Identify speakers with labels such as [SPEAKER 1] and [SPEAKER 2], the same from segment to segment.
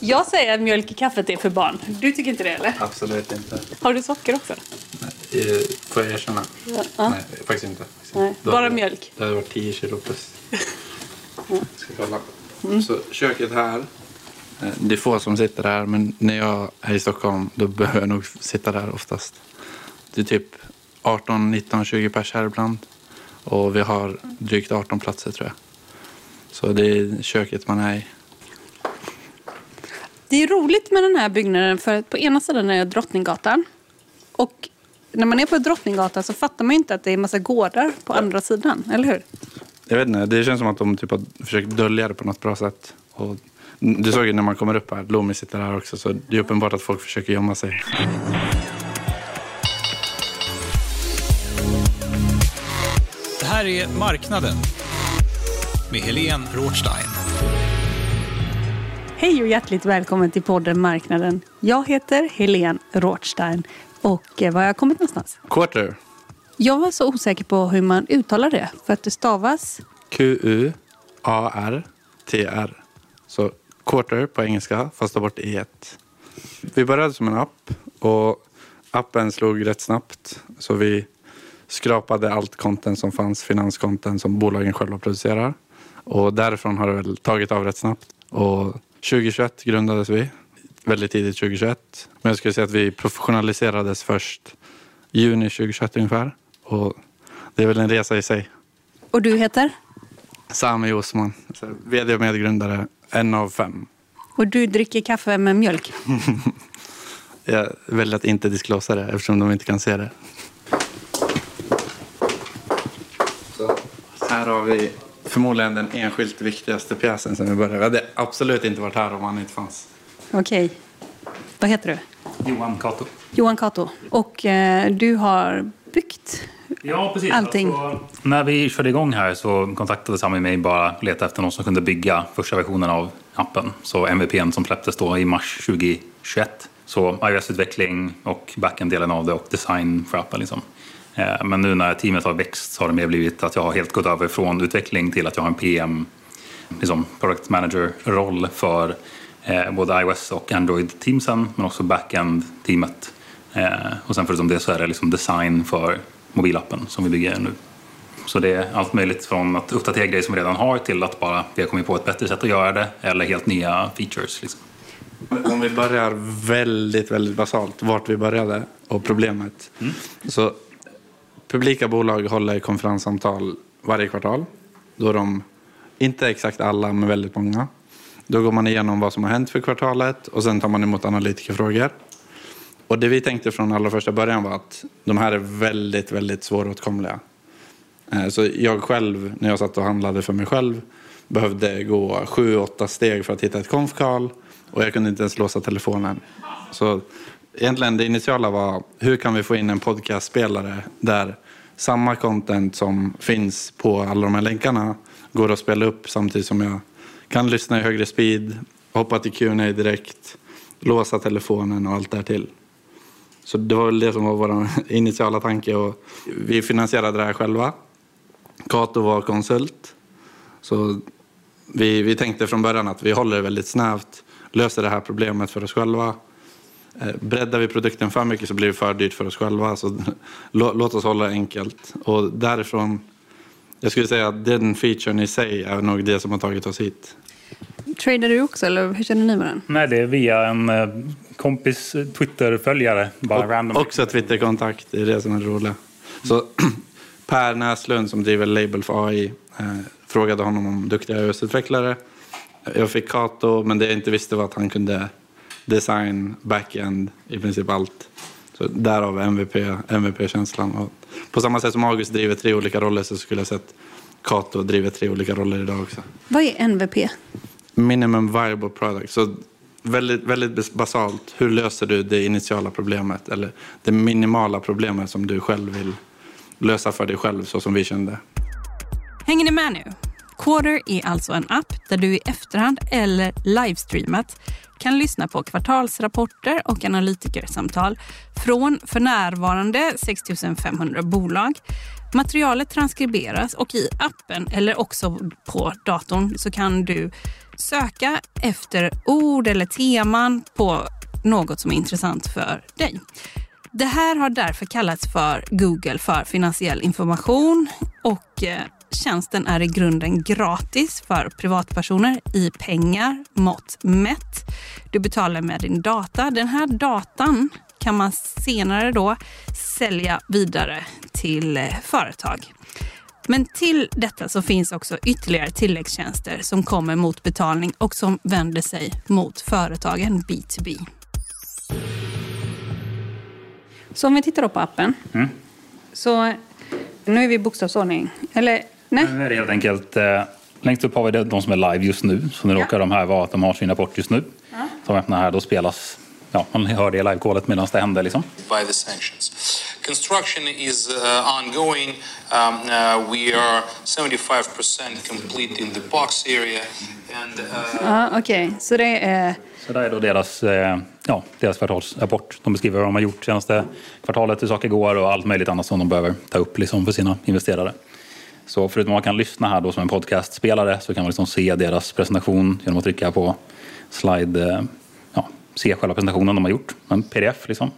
[SPEAKER 1] Jag säger att mjölk i kaffet är för barn. Du tycker inte det eller?
[SPEAKER 2] Absolut inte.
[SPEAKER 1] Har du socker också?
[SPEAKER 2] Nej, eh, får jag erkänna?
[SPEAKER 1] Ja.
[SPEAKER 2] Nej, faktiskt inte. Faktiskt
[SPEAKER 1] Nej, bara
[SPEAKER 2] hade-
[SPEAKER 1] mjölk.
[SPEAKER 2] Det hade varit 10 kilo plus. Ska kolla. Så köket här. eh, Det är få som sitter här, men när jag är i Stockholm då behöver jag nog sitta där oftast. Det är typ 18, 19, 20 pers här ibland. Och vi har drygt 18 platser tror jag. Så det är köket man är i.
[SPEAKER 1] Det är roligt med den här byggnaden för att på ena sidan är Drottninggatan. Och när man är på Drottninggatan så fattar man ju inte att det är massa gårdar på andra sidan, eller hur?
[SPEAKER 2] Jag vet inte, det känns som att de typ har försökt dölja det på något bra sätt. Och du såg ju när man kommer upp här, Loomis sitter här också, så det är uppenbart att folk försöker gömma sig.
[SPEAKER 3] Det här är Marknaden med Helene Rothstein.
[SPEAKER 1] Hej och hjärtligt välkommen till podden Marknaden. Jag heter Helene Rothstein och eh, var har jag kommit någonstans?
[SPEAKER 2] Quarter,
[SPEAKER 1] Jag var så osäker på hur man uttalar det för att det stavas
[SPEAKER 2] Q-U-A-R-T-R. Så quarter på engelska, fast ta bort e Vi började som en app och appen slog rätt snabbt. Så vi skrapade allt content som fanns, finanscontent som bolagen själva producerar. Och därifrån har det väl tagit av rätt snabbt. Och 2021 grundades vi, väldigt tidigt 2021. Men jag skulle säga att vi professionaliserades först juni 2021 ungefär. Och det är väl en resa i sig.
[SPEAKER 1] och du heter?
[SPEAKER 2] Sami Osman, vd och medgrundare, en av fem.
[SPEAKER 1] Och du dricker kaffe med mjölk.
[SPEAKER 2] Jag väljer att inte disclosa det eftersom de inte kan se det. Så här har vi förmodligen den enskilt viktigaste pjäsen sen vi började. Vi hade absolut inte varit här om han inte fanns.
[SPEAKER 1] Okej. Vad heter du?
[SPEAKER 4] Johan Cato.
[SPEAKER 1] Johan Kato. Och eh, du har byggt
[SPEAKER 4] Ja, precis.
[SPEAKER 1] Allting.
[SPEAKER 4] Alltså, när vi körde igång här så kontaktade Sami mig bara leta efter någon som kunde bygga första versionen av appen. Så MVPn som släpptes då i mars 2021. Så iOS-utveckling och backend-delen av det och design för appen. Liksom. Eh, Men nu när teamet har växt så har det mer blivit att jag har helt gått över från utveckling till att jag har en PM, liksom product manager-roll för eh, både iOS och Android-teamsen men också backend-teamet. Eh, och sen förutom det så är det liksom design för mobilappen som vi bygger nu. Så det är allt möjligt från att uppdatera grejer som vi redan har till att bara vi har kommit på ett bättre sätt att göra det eller helt nya features. Liksom.
[SPEAKER 2] Om vi börjar väldigt, väldigt basalt, vart vi började och problemet. Så publika bolag håller konferenssamtal varje kvartal. Då de, inte exakt alla, men väldigt många. Då går man igenom vad som har hänt för kvartalet och sen tar man emot analytikerfrågor. Och det vi tänkte från allra första början var att de här är väldigt, väldigt svåråtkomliga. Eh, så jag själv, när jag satt och handlade för mig själv, behövde gå sju, åtta steg för att hitta ett konfkal och jag kunde inte ens låsa telefonen. Så egentligen det initiala var, hur kan vi få in en podcastspelare där samma content som finns på alla de här länkarna går att spela upp samtidigt som jag kan lyssna i högre speed, hoppa till Q&A direkt, låsa telefonen och allt därtill. Så det var väl det som var vår initiala tanke. Och vi finansierade det här själva. Kato var konsult. Så vi, vi tänkte från början att vi håller det väldigt snävt, löser det här problemet för oss själva. Eh, Breddar vi produkten för mycket så blir det för dyrt för oss själva. Så lå- låt oss hålla det enkelt. Och därifrån Jag skulle säga att den featuren i sig är nog det som har tagit oss hit.
[SPEAKER 1] Tradar du också eller hur känner ni varandra?
[SPEAKER 4] Nej, det är via en eh, kompis Twitter-följare. Bara random.
[SPEAKER 2] Också Twitterkontakt, det är det som är det roliga. Så Per Näslund som driver Label för AI eh, frågade honom om duktiga iOS-utvecklare. Jag fick Kato, men det jag inte visste var att han kunde design, backend, i princip allt. Så därav MVP, MVP-känslan. Och på samma sätt som August driver tre olika roller så skulle jag sett Kato driver tre olika roller idag också.
[SPEAKER 1] Vad är MVP?
[SPEAKER 2] Minimum viable product. Så väldigt, väldigt basalt, hur löser du det initiala problemet? Eller det minimala problemet som du själv vill lösa för dig själv så som vi kände.
[SPEAKER 5] Hänger ni med nu? Quarter är alltså en app där du i efterhand eller livestreamat kan lyssna på kvartalsrapporter och analytikersamtal från för närvarande 6 500 bolag. Materialet transkriberas och i appen eller också på datorn så kan du söka efter ord eller teman på något som är intressant för dig. Det här har därför kallats för Google för finansiell information och eh, tjänsten är i grunden gratis för privatpersoner i pengar mått mätt. Du betalar med din data. Den här datan kan man senare då sälja vidare till eh, företag. Men till detta så finns också ytterligare tilläggstjänster som kommer mot betalning och som vänder sig mot företagen B2B.
[SPEAKER 1] Så om vi tittar på appen.
[SPEAKER 4] Mm.
[SPEAKER 1] Så nu är vi i bokstavsordning. Eller nej?
[SPEAKER 4] Nu är det helt enkelt, eh, längst upp har vi de som är live just nu. Så nu
[SPEAKER 1] Ja.
[SPEAKER 4] råkar de här vara att de har sin rapport just nu.
[SPEAKER 1] Ja.
[SPEAKER 4] Som öppnar här, då spelas, ja, man hör det i live-callet medan det händer liksom.
[SPEAKER 6] by the sanctions. Construction is uh, ongoing. Um, uh, we are 75% complete in the box area. And, uh,
[SPEAKER 1] Ja, okej. Så det är...
[SPEAKER 4] Så där är då deras, eh, ja, deras kvartalsrapport. De beskriver vad de har gjort senaste kvartalet, hur saker går och allt möjligt annat som de behöver ta upp liksom, för sina investerare. Så förutom att man kan lyssna här då som en podcastspelare så kan man liksom se deras presentation genom att trycka på slide, eh, ja, se själva presentationen de har gjort, en pdf liksom.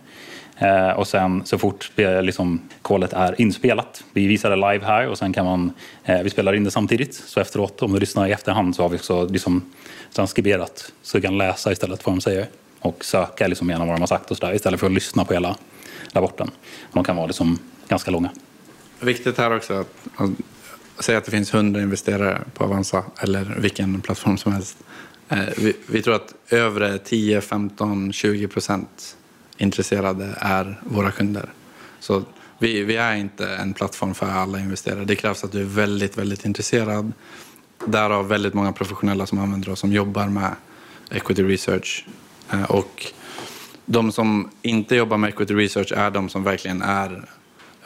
[SPEAKER 4] Eh, och sen så fort eh, liksom, callet är inspelat, vi visar det live här och sen kan man, eh, vi spelar in det samtidigt. Så efteråt, om du lyssnar i efterhand så har vi också liksom, transkriberat så du kan läsa istället vad de säger. Och söka liksom, igenom vad de har sagt och sådär istället för att lyssna på hela rapporten. De kan vara liksom, ganska långa.
[SPEAKER 2] Viktigt här också att, Säg säga att det finns 100 investerare på Avanza eller vilken plattform som helst. Eh, vi, vi tror att övre 10, 15, 20 procent intresserade är våra kunder. Så vi, vi är inte en plattform för alla investerare. Det krävs att du är väldigt, väldigt intresserad. Därav väldigt många professionella som använder oss som jobbar med equity research. Eh, och de som inte jobbar med equity research är de som verkligen är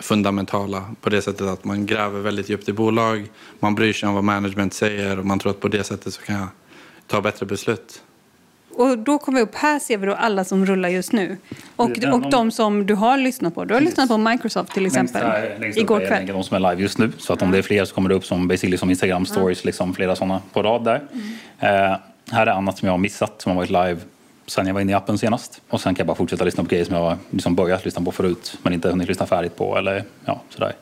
[SPEAKER 2] fundamentala på det sättet att man gräver väldigt djupt i bolag, man bryr sig om vad management säger och man tror att på det sättet så kan jag ta bättre beslut.
[SPEAKER 1] Och då kommer vi upp, här ser vi då alla som rullar just nu. Och, och de som du har lyssnat på. Du har lyssnat på Microsoft till exempel.
[SPEAKER 4] Längst längst
[SPEAKER 1] igår kväll.
[SPEAKER 4] de som är live just nu. Så att om det är fler så kommer det upp som, basically som Instagram stories, liksom, flera sådana på rad där. Eh, här är annat som jag har missat, som har varit live sen jag var inne i appen senast. Och sen kan jag bara fortsätta lyssna på grejer som jag har liksom börjat lyssna på förut, men inte hunnit lyssna färdigt på. Eller, ja, sådär.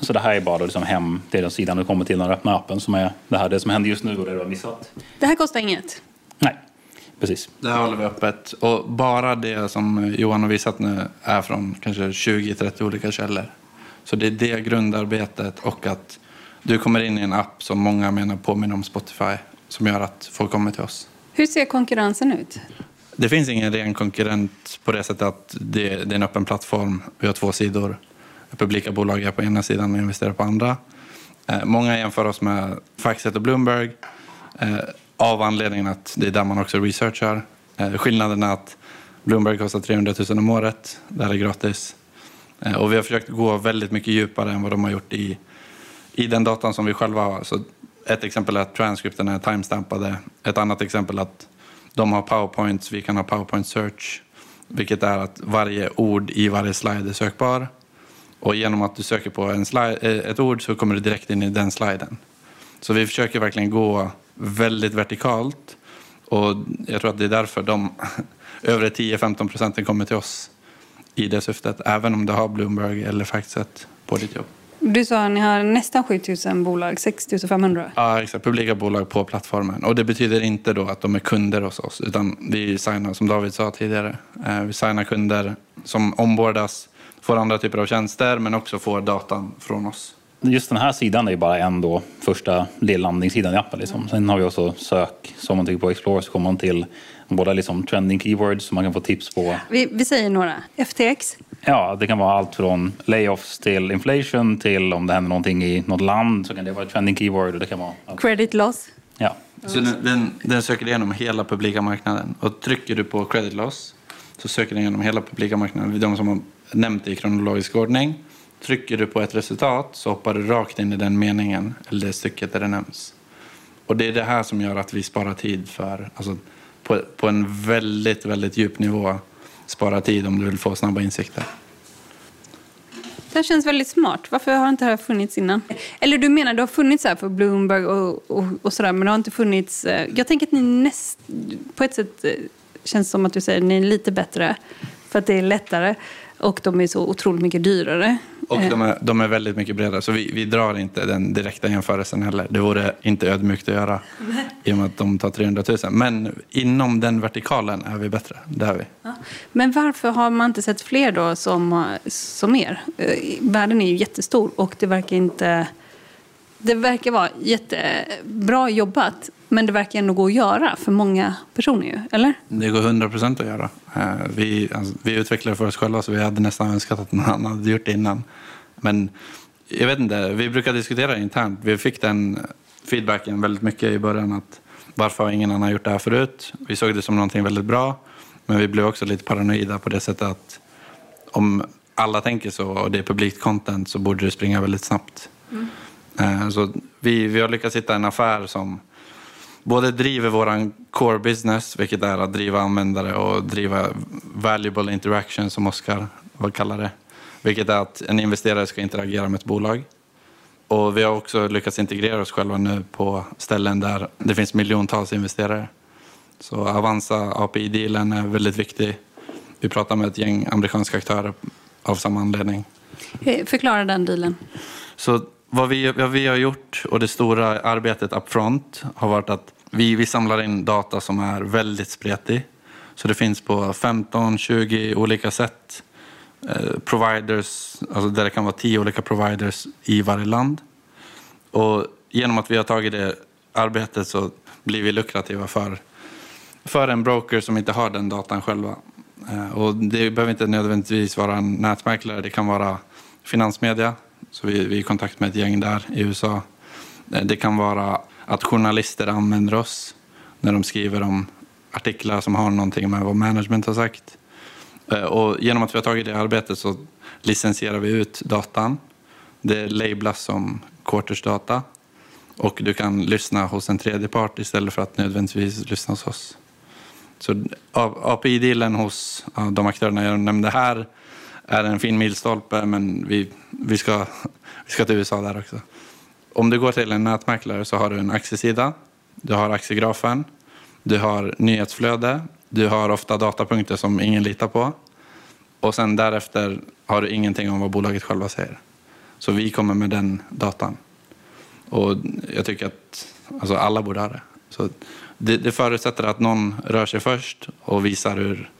[SPEAKER 4] Så det här är bara då liksom hem, det är den sidan du kommer till när du öppnar appen som är det här, det som händer just nu och det du har missat.
[SPEAKER 1] Det här kostar inget.
[SPEAKER 4] Nej, precis.
[SPEAKER 2] Det här håller vi öppet. Och bara det som Johan har visat nu är från kanske 20-30 olika källor. Så det är det grundarbetet och att du kommer in i en app som många menar påminner om Spotify som gör att folk kommer till oss.
[SPEAKER 1] Hur ser konkurrensen ut?
[SPEAKER 2] Det finns ingen ren konkurrent på det sättet att det, är en öppen plattform. Vi har två sidor. Publika bolag är på ena sidan och investerar på andra. Eh, många jämför oss med Faxet och Bloomberg eh, av anledningen att det är där man också researchar. Eh, skillnaden är att Bloomberg kostar 300 000 om året. Det här är gratis. Och vi har försökt gå väldigt mycket djupare än vad de har gjort i, i den datan som vi själva har. Så ett exempel är att transcripten är timestampade. Ett annat exempel är att de har powerpoints, vi kan ha powerpoint search. Vilket är att varje ord i varje slide är sökbar. Och genom att du söker på en slide, eh, ett ord så kommer du direkt in i den sliden. Så vi försöker verkligen gå väldigt vertikalt. Och jag tror att det är därför de övre 10-15 procenten kommer till oss i det syftet. Även om du har Bloomberg eller Factset på ditt jobb.
[SPEAKER 1] Du sa att ni har nästan 7000 bolag, 6500.
[SPEAKER 2] Ja, exakt. Publika bolag på plattformen. Och det betyder inte då att de är kunder hos oss. Utan vi signar, som David sa tidigare, eh, vi signar kunder som ombordas, får andra typer av tjänster men också får datan från oss.
[SPEAKER 4] Just den här sidan är ju bara en då, första landningssidan i appen. Liksom. Sen har vi också sök. Så om man trycker på Explore så kommer man till båda liksom trending keywords som man kan få tips på.
[SPEAKER 1] Vi, vi säger några. FTX.
[SPEAKER 4] Ja, det kan vara allt från layoffs till inflation till om det händer någonting i något land så kan det vara ett trending keyword. Och det kan vara allt.
[SPEAKER 1] Credit loss.
[SPEAKER 4] Ja.
[SPEAKER 2] Så den, den, den söker igenom hela publika marknaden. Och trycker du på credit loss så söker den igenom hela publika marknaden. De som har nämnt det i kronologisk ordning. Trycker du på ett resultat så hoppar du rakt in i den meningen eller det stycket där det nämns. Och det är det här som gör att vi sparar tid för, alltså på, på en väldigt, väldigt djup nivå, spara tid om du vill få snabba insikter.
[SPEAKER 1] Det här känns väldigt smart. Varför har inte det här funnits innan? Eller du menar det har funnits här för Bloomberg och, och, och sådär, men det har inte funnits... Eh, jag tänker att ni näst, på ett sätt känns känns som att du säger att ni är lite bättre för att det är lättare och de är så otroligt mycket dyrare.
[SPEAKER 2] Och
[SPEAKER 1] Eh,
[SPEAKER 2] de är, de är väldigt mycket bredare, så vi, vi drar inte den direkta jämförelsen heller. Det vore inte ödmjukt att göra i och med att de tar 300 000. Men inom den vertikalen är vi bättre, det är vi.
[SPEAKER 1] Men varför har man inte sett fler då som, som er? Eh, Världen är ju jättestor och det verkar inte... Det verkar vara jättebra jobbat, men det verkar ändå gå att göra för många personer ju, eller?
[SPEAKER 2] Det går 100 procent att göra. Eh, Vi, alltså, vi utvecklade för oss själva så vi hade nästan önskat att någon annan hade gjort det innan. Men jag vet inte, vi brukar diskutera internt. Vi fick den feedbacken väldigt mycket i början att varför har ingen annan gjort det här förut? Vi såg det som någonting väldigt bra. Men vi blev också lite paranoida på det sättet att om alla tänker så och det är publikt content så borde det springa väldigt snabbt. Eh, Så vi, vi har lyckats hitta en affär som både driver våran core business, vilket är att driva användare och driva valuable interaction som Oskar kallar det. Vilket är att en investerare ska interagera med ett bolag. Och vi har också lyckats integrera oss själva nu på ställen där det finns miljontals investerare. Så Avanza API-dealen är väldigt viktig. Vi pratar med ett gäng amerikanska aktörer av samma anledning.
[SPEAKER 1] Eh, Förklara den dealen.
[SPEAKER 2] Så vad vi, vad vi har gjort och det stora arbetet upfront har varit att vi, vi samlar in data som är väldigt spretig. Så det finns på 15-20 olika sätt. Eh, providers, alltså där det kan vara 10 olika providers i varje land. Och genom att vi har tagit det arbetet så blir vi lukrativa för, för en broker som inte har den datan själva. Eh, Och det behöver inte nödvändigtvis vara en nätmäklare, det kan vara finansmedia. Så vi, vi är i kontakt med ett gäng där i USA. Eh, det kan vara att journalister använder oss när de skriver om artiklar som har någonting med vad management har sagt. Eh, och genom att vi har tagit det arbetet så licensierar vi ut datan. Det lablas som quartersdata. Och du kan lyssna hos en tredje part istället för att nödvändigtvis lyssna hos oss. Så API-dealen hos de aktörerna jag nämnde här är en fin milstolpe, men vi, vi, ska, vi ska till USA där också. Om du går till en nätmäklare så har du en aktiesida, du har aktiegrafen, du har nyhetsflöde, du har ofta datapunkter som ingen litar på. Och sen därefter har du ingenting om vad bolaget själva säger. Så vi kommer med den datan. Och jag tycker att alltså alla borde ha det. Så det, det förutsätter att någon rör sig först och visar hur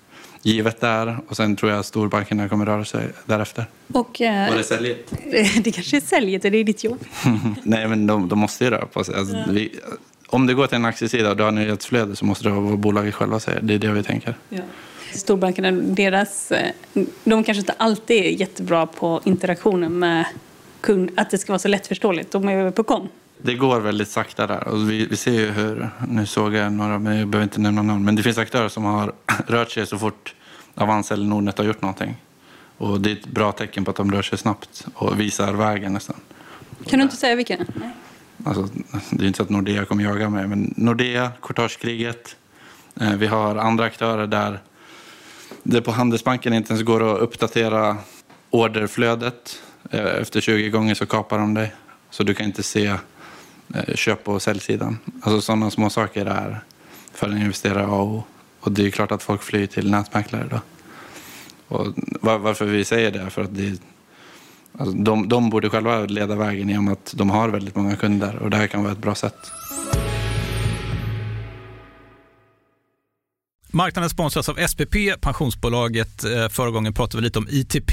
[SPEAKER 2] givet det är. Och sen tror jag att storbankerna kommer röra sig därefter.
[SPEAKER 1] Och, eh,
[SPEAKER 2] Var det säljet?
[SPEAKER 1] det kanske är säljet, det är ditt jobb.
[SPEAKER 2] Nej, men de, de måste ju röra på sig. Alltså, vi, om du går till en aktiesida och du har nyhetsflöde så måste du ha vad bolaget själva säger. Det är det vi tänker.
[SPEAKER 1] Storbankerna, deras, eh, de kanske inte alltid är jättebra på interaktionen med kund, att det ska vara så lättförståeligt. De är på kom.
[SPEAKER 2] Det går väldigt sakta där. Och vi, vi ser ju hur, nu såg jag några, men jag behöver inte nämna namn, men det finns aktörer som har rört sig så fort Avanza eller Nordnet har gjort någonting. Och det är ett bra tecken på att de rör sig snabbt och visar vägen nästan.
[SPEAKER 1] Kan du inte säga vilken?
[SPEAKER 2] Alltså, det är inte så att Nordea kommer jaga mig, men Nordea, Courtagekriget. Eh, vi har andra aktörer där det på Handelsbanken inte ens går att uppdatera orderflödet. Eh, Efter 20 gånger så kapar de dig. Så du kan inte se Eh, köp och säljsidan. Alltså sådana små saker är för en investerare A och O. Och det är klart att folk flyr till nätmäklare då. Och varför vi säger det är för att det, Alltså de, de borde själva leda vägen genom att de har väldigt många kunder och det här kan vara ett bra sätt.
[SPEAKER 3] Marknaden sponsras av SPP, pensionsbolaget. Eh, förra gången pratade vi lite om ITP.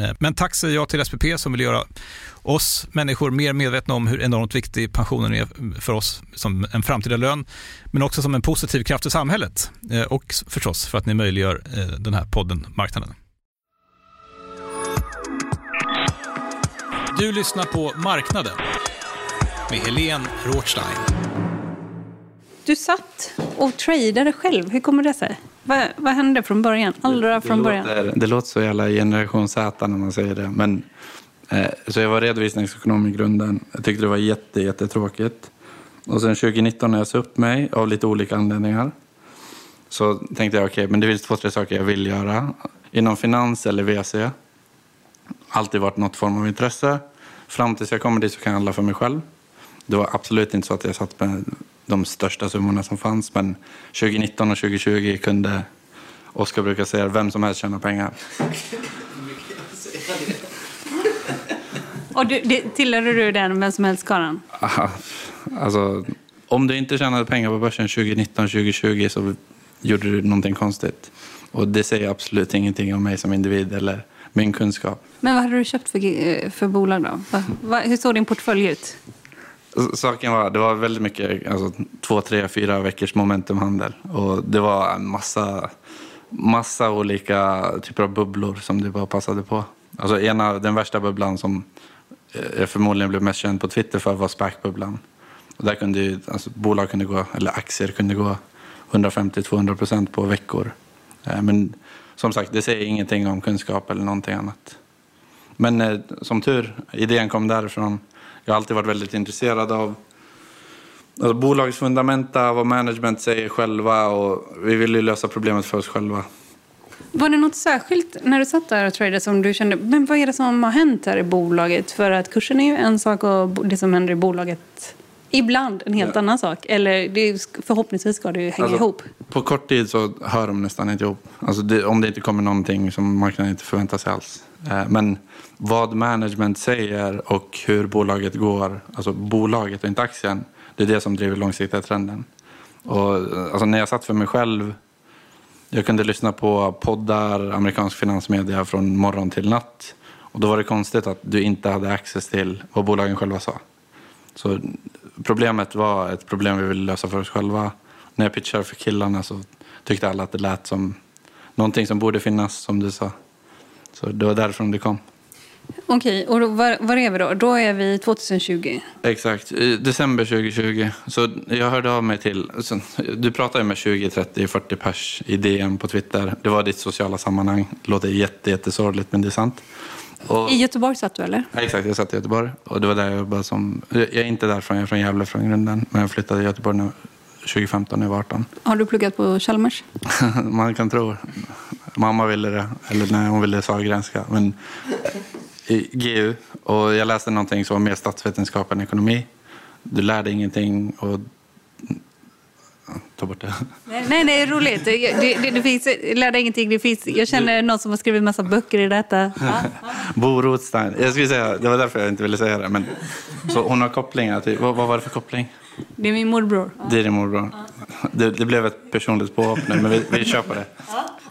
[SPEAKER 3] Eh, men tack säger jag till SPP som vill göra oss människor mer medvetna om hur enormt viktig pensionen är för oss som en framtida lön, men också som en positiv kraft i samhället eh, och förstås för att ni möjliggör eh, den här podden Marknaden. Du lyssnar på Marknaden med Helene Rothstein.
[SPEAKER 1] Du satt och tradade själv. Hur kommer det sig? Vad, vad hände från början? Allra
[SPEAKER 2] det,
[SPEAKER 1] från början?
[SPEAKER 2] Låter, det låter så jävla generation Z när man säger det. Men, eh, så jag var redovisningsekonom i grunden. Jag tyckte det var jätte, jättetråkigt. Och sen 2019 när jag sa upp mig av lite olika anledningar så tänkte jag okej, okay, men det finns två, tre saker jag vill göra. Inom finans eller VC. Alltid varit något form av intresse. Fram tills jag kommer dit så kan jag handla för mig själv. Det var absolut inte så att jag satt med de största summorna som fanns. Men 2019 och 2020 kunde Oskar brukar säga vem som helst tjäna pengar.
[SPEAKER 1] Och du, det, tillhörde du den vem som helst-skaran?
[SPEAKER 2] Alltså, om du inte tjänade pengar på börsen 2019 2020 så gjorde du någonting konstigt. Och det säger absolut ingenting om mig som individ eller min kunskap.
[SPEAKER 1] Men vad hade du köpt för, eh, för bolag då? Hur såg din portfölj ut?
[SPEAKER 2] Saken var, det var väldigt mycket, alltså, två, tre, fyra veckors momentumhandel. Och det var en massa, massa olika typer av bubblor som det bara passade på. Alltså ena, den värsta bubblan som eh, jag förmodligen blev mest känd på Twitter för var SPAC-bubblan. Och där kunde ju, alltså, bolag kunde gå, eller aktier kunde gå 150-200 procent på veckor. Eh, men som sagt, det säger ingenting om kunskap eller någonting annat. Men eh, som tur, idén kom därifrån. Jag har alltid varit väldigt intresserad av alltså, bolagets fundamenta, vad management säger själva och vi vill ju lösa problemet för oss själva.
[SPEAKER 1] Var det något särskilt när du satt där och tradade som du kände, men vad är det som har hänt här i bolaget? För att kursen är ju en sak och det som händer i bolaget ibland en helt ja. annan sak. Eller det, förhoppningsvis ska det ju hänga
[SPEAKER 2] alltså,
[SPEAKER 1] ihop.
[SPEAKER 2] På kort tid så hör de nästan inte ihop. Alltså det, om det inte kommer någonting som marknaden inte förväntar sig alls. Eh, men vad management säger och hur bolaget går, alltså bolaget och inte aktien, det är det som driver långsiktiga trenden. Och, eh, alltså när jag satt för mig själv, jag kunde lyssna på poddar, amerikansk finansmedia från morgon till natt. Och då var det konstigt att du inte hade access till vad bolagen själva sa. Så problemet var ett problem vi ville lösa för oss själva. När jag pitchade för killarna så tyckte alla att det lät som någonting som borde finnas, som du sa. Så det var därifrån det kom.
[SPEAKER 1] Okej, och då, var, var är vi då? Då är vi 2020.
[SPEAKER 2] Exakt, i december 2020. Så jag hörde av mig till, så, du pratar ju med 20, 30, 40 pers i DM på Twitter. Det var ditt sociala sammanhang. Det låter jätte, jättesorgligt men det är sant. Och,
[SPEAKER 1] I Göteborg satt du eller?
[SPEAKER 2] Ja, exakt, jag satt i Göteborg. Och det var där jag jobbade som, jag är inte därifrån, jag är från Gävle från grunden. Men jag flyttade till Göteborg nu, 2015 när jag var 18.
[SPEAKER 1] Har du pluggat på Chalmers?
[SPEAKER 2] Man kan tro. Mamma ville det, eller nej, hon ville Sahlgrenska. Men i GU, och jag läste någonting som var mer statsvetenskap än ekonomi. Du lärde ingenting och... Ta bort det.
[SPEAKER 1] Nej, nej, det är roligt. Det, det, det finns, jag lärde ingenting. Det finns, jag känner någon som har skrivit massa böcker i detta.
[SPEAKER 2] Bo Rothstein. Jag skulle säga, det var därför jag inte ville säga det. Men, så hon har kopplingar till... Vad, vad var det för koppling?
[SPEAKER 1] Det är min morbror.
[SPEAKER 2] Det är din morbror. Det, det blev ett personligt påhopp nu, men vi, vi på det.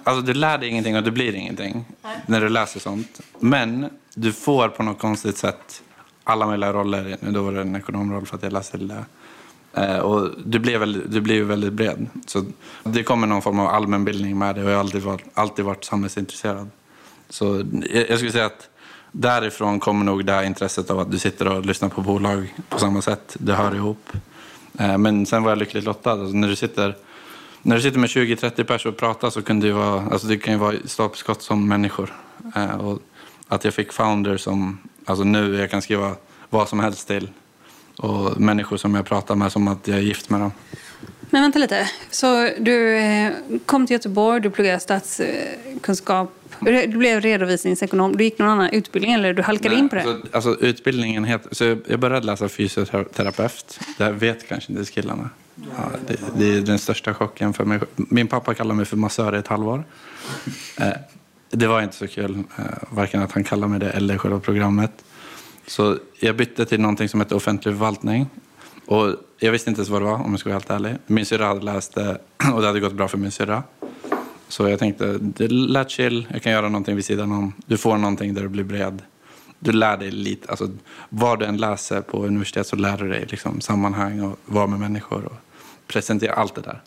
[SPEAKER 2] Alltså, du lär dig ingenting och det blir ingenting när du läser sånt. Men du får på något konstigt sätt alla möjliga roller. Då var det en ekonomroll för att jag läste det. Eh, Eh, och du blir, väl, du blir väldigt bred. Så det kommer någon form av allmänbildning med det och jag har alltid varit, alltid varit samhällsintresserad. Så jag, jag skulle säga att därifrån kommer nog det här intresset av att du sitter och lyssnar på bolag på samma sätt. Det hör ihop. Eh, men sen var jag lyckligt lottad. Alltså när, du sitter, när du sitter med 20-30 personer och pratar så kan det ju vara, alltså det kan ju vara stapelskott som människor. Eh, och att jag fick founder som, alltså nu jag kan skriva vad som helst till. Och människor som jag pratar med som att jag är gift med dem.
[SPEAKER 1] Men vänta lite. Så du eh, kom till Göteborg, du pluggade statskunskap. Du blev redovisningsekonom. Du gick någon annan utbildning eller du halkade
[SPEAKER 2] Nej,
[SPEAKER 1] in på det?
[SPEAKER 2] Alltså, alltså utbildningen heter... Så jag började läsa fysioterapeut. Det här vet kanske inte killarna. Ja, det, det är den största chocken för mig. Min pappa kallade mig för massör i ett halvår. Eh, det var inte så kul. Eh, varken att han kallade mig det eller själva programmet. Så jag bytte till någonting som heter offentlig förvaltning. Och jag visste inte ens vad det var om jag ska vara helt ärlig. Min syrra hade läst det och det hade gått bra för min syrra. Så jag tänkte, det lät chill, jag kan göra någonting vid sidan om. Du får någonting där du blir bred. Du lär dig lite, alltså vad du än läser på universitet så lär du dig liksom, sammanhang och vara med människor och presentera allt det där.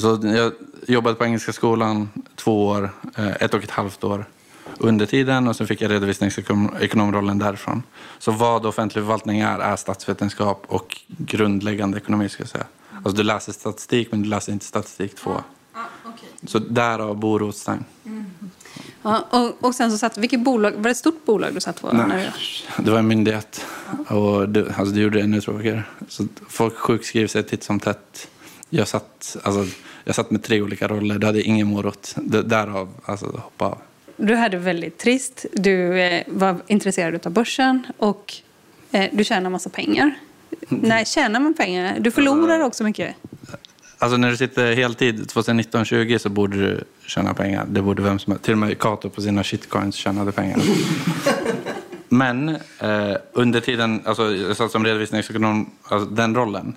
[SPEAKER 2] Så jag jobbade på Engelska skolan två år, eh, ett och ett halvt år under tiden och så fick jag redovisningsekonomrollen därifrån. Så vad offentlig förvaltning är, är statsvetenskap och grundläggande ekonomi ska jag säga. Alltså du läser statistik men du läser inte statistik två. Så därav Bo Rothstein.
[SPEAKER 1] Ja, och, och sen så satt, vilket bolag, var det ett stort bolag du satt på? När
[SPEAKER 2] Nej,
[SPEAKER 1] du,
[SPEAKER 2] det var en myndighet. Och det, alltså det gjorde det ännu tråkigare. Så folk sjukskriver sig titt som tätt. Jag satt, alltså, jag satt med tre olika roller. Du hade ingen morot. Det- Därav alltså, hoppa av.
[SPEAKER 1] du hade väldigt trist. Du eh, var intresserad av börsen och eh, du tjänar massa pengar. Nej, tjänar man pengar? Du förlorar också mycket.
[SPEAKER 2] Alltså när du sitter heltid 2019-20 så borde du tjäna pengar. Det borde vem som helst. Till och med Kato på sina shitcoins tjänade pengar. Men eh, under tiden, alltså jag satt som redovisningsekonom, alltså den rollen.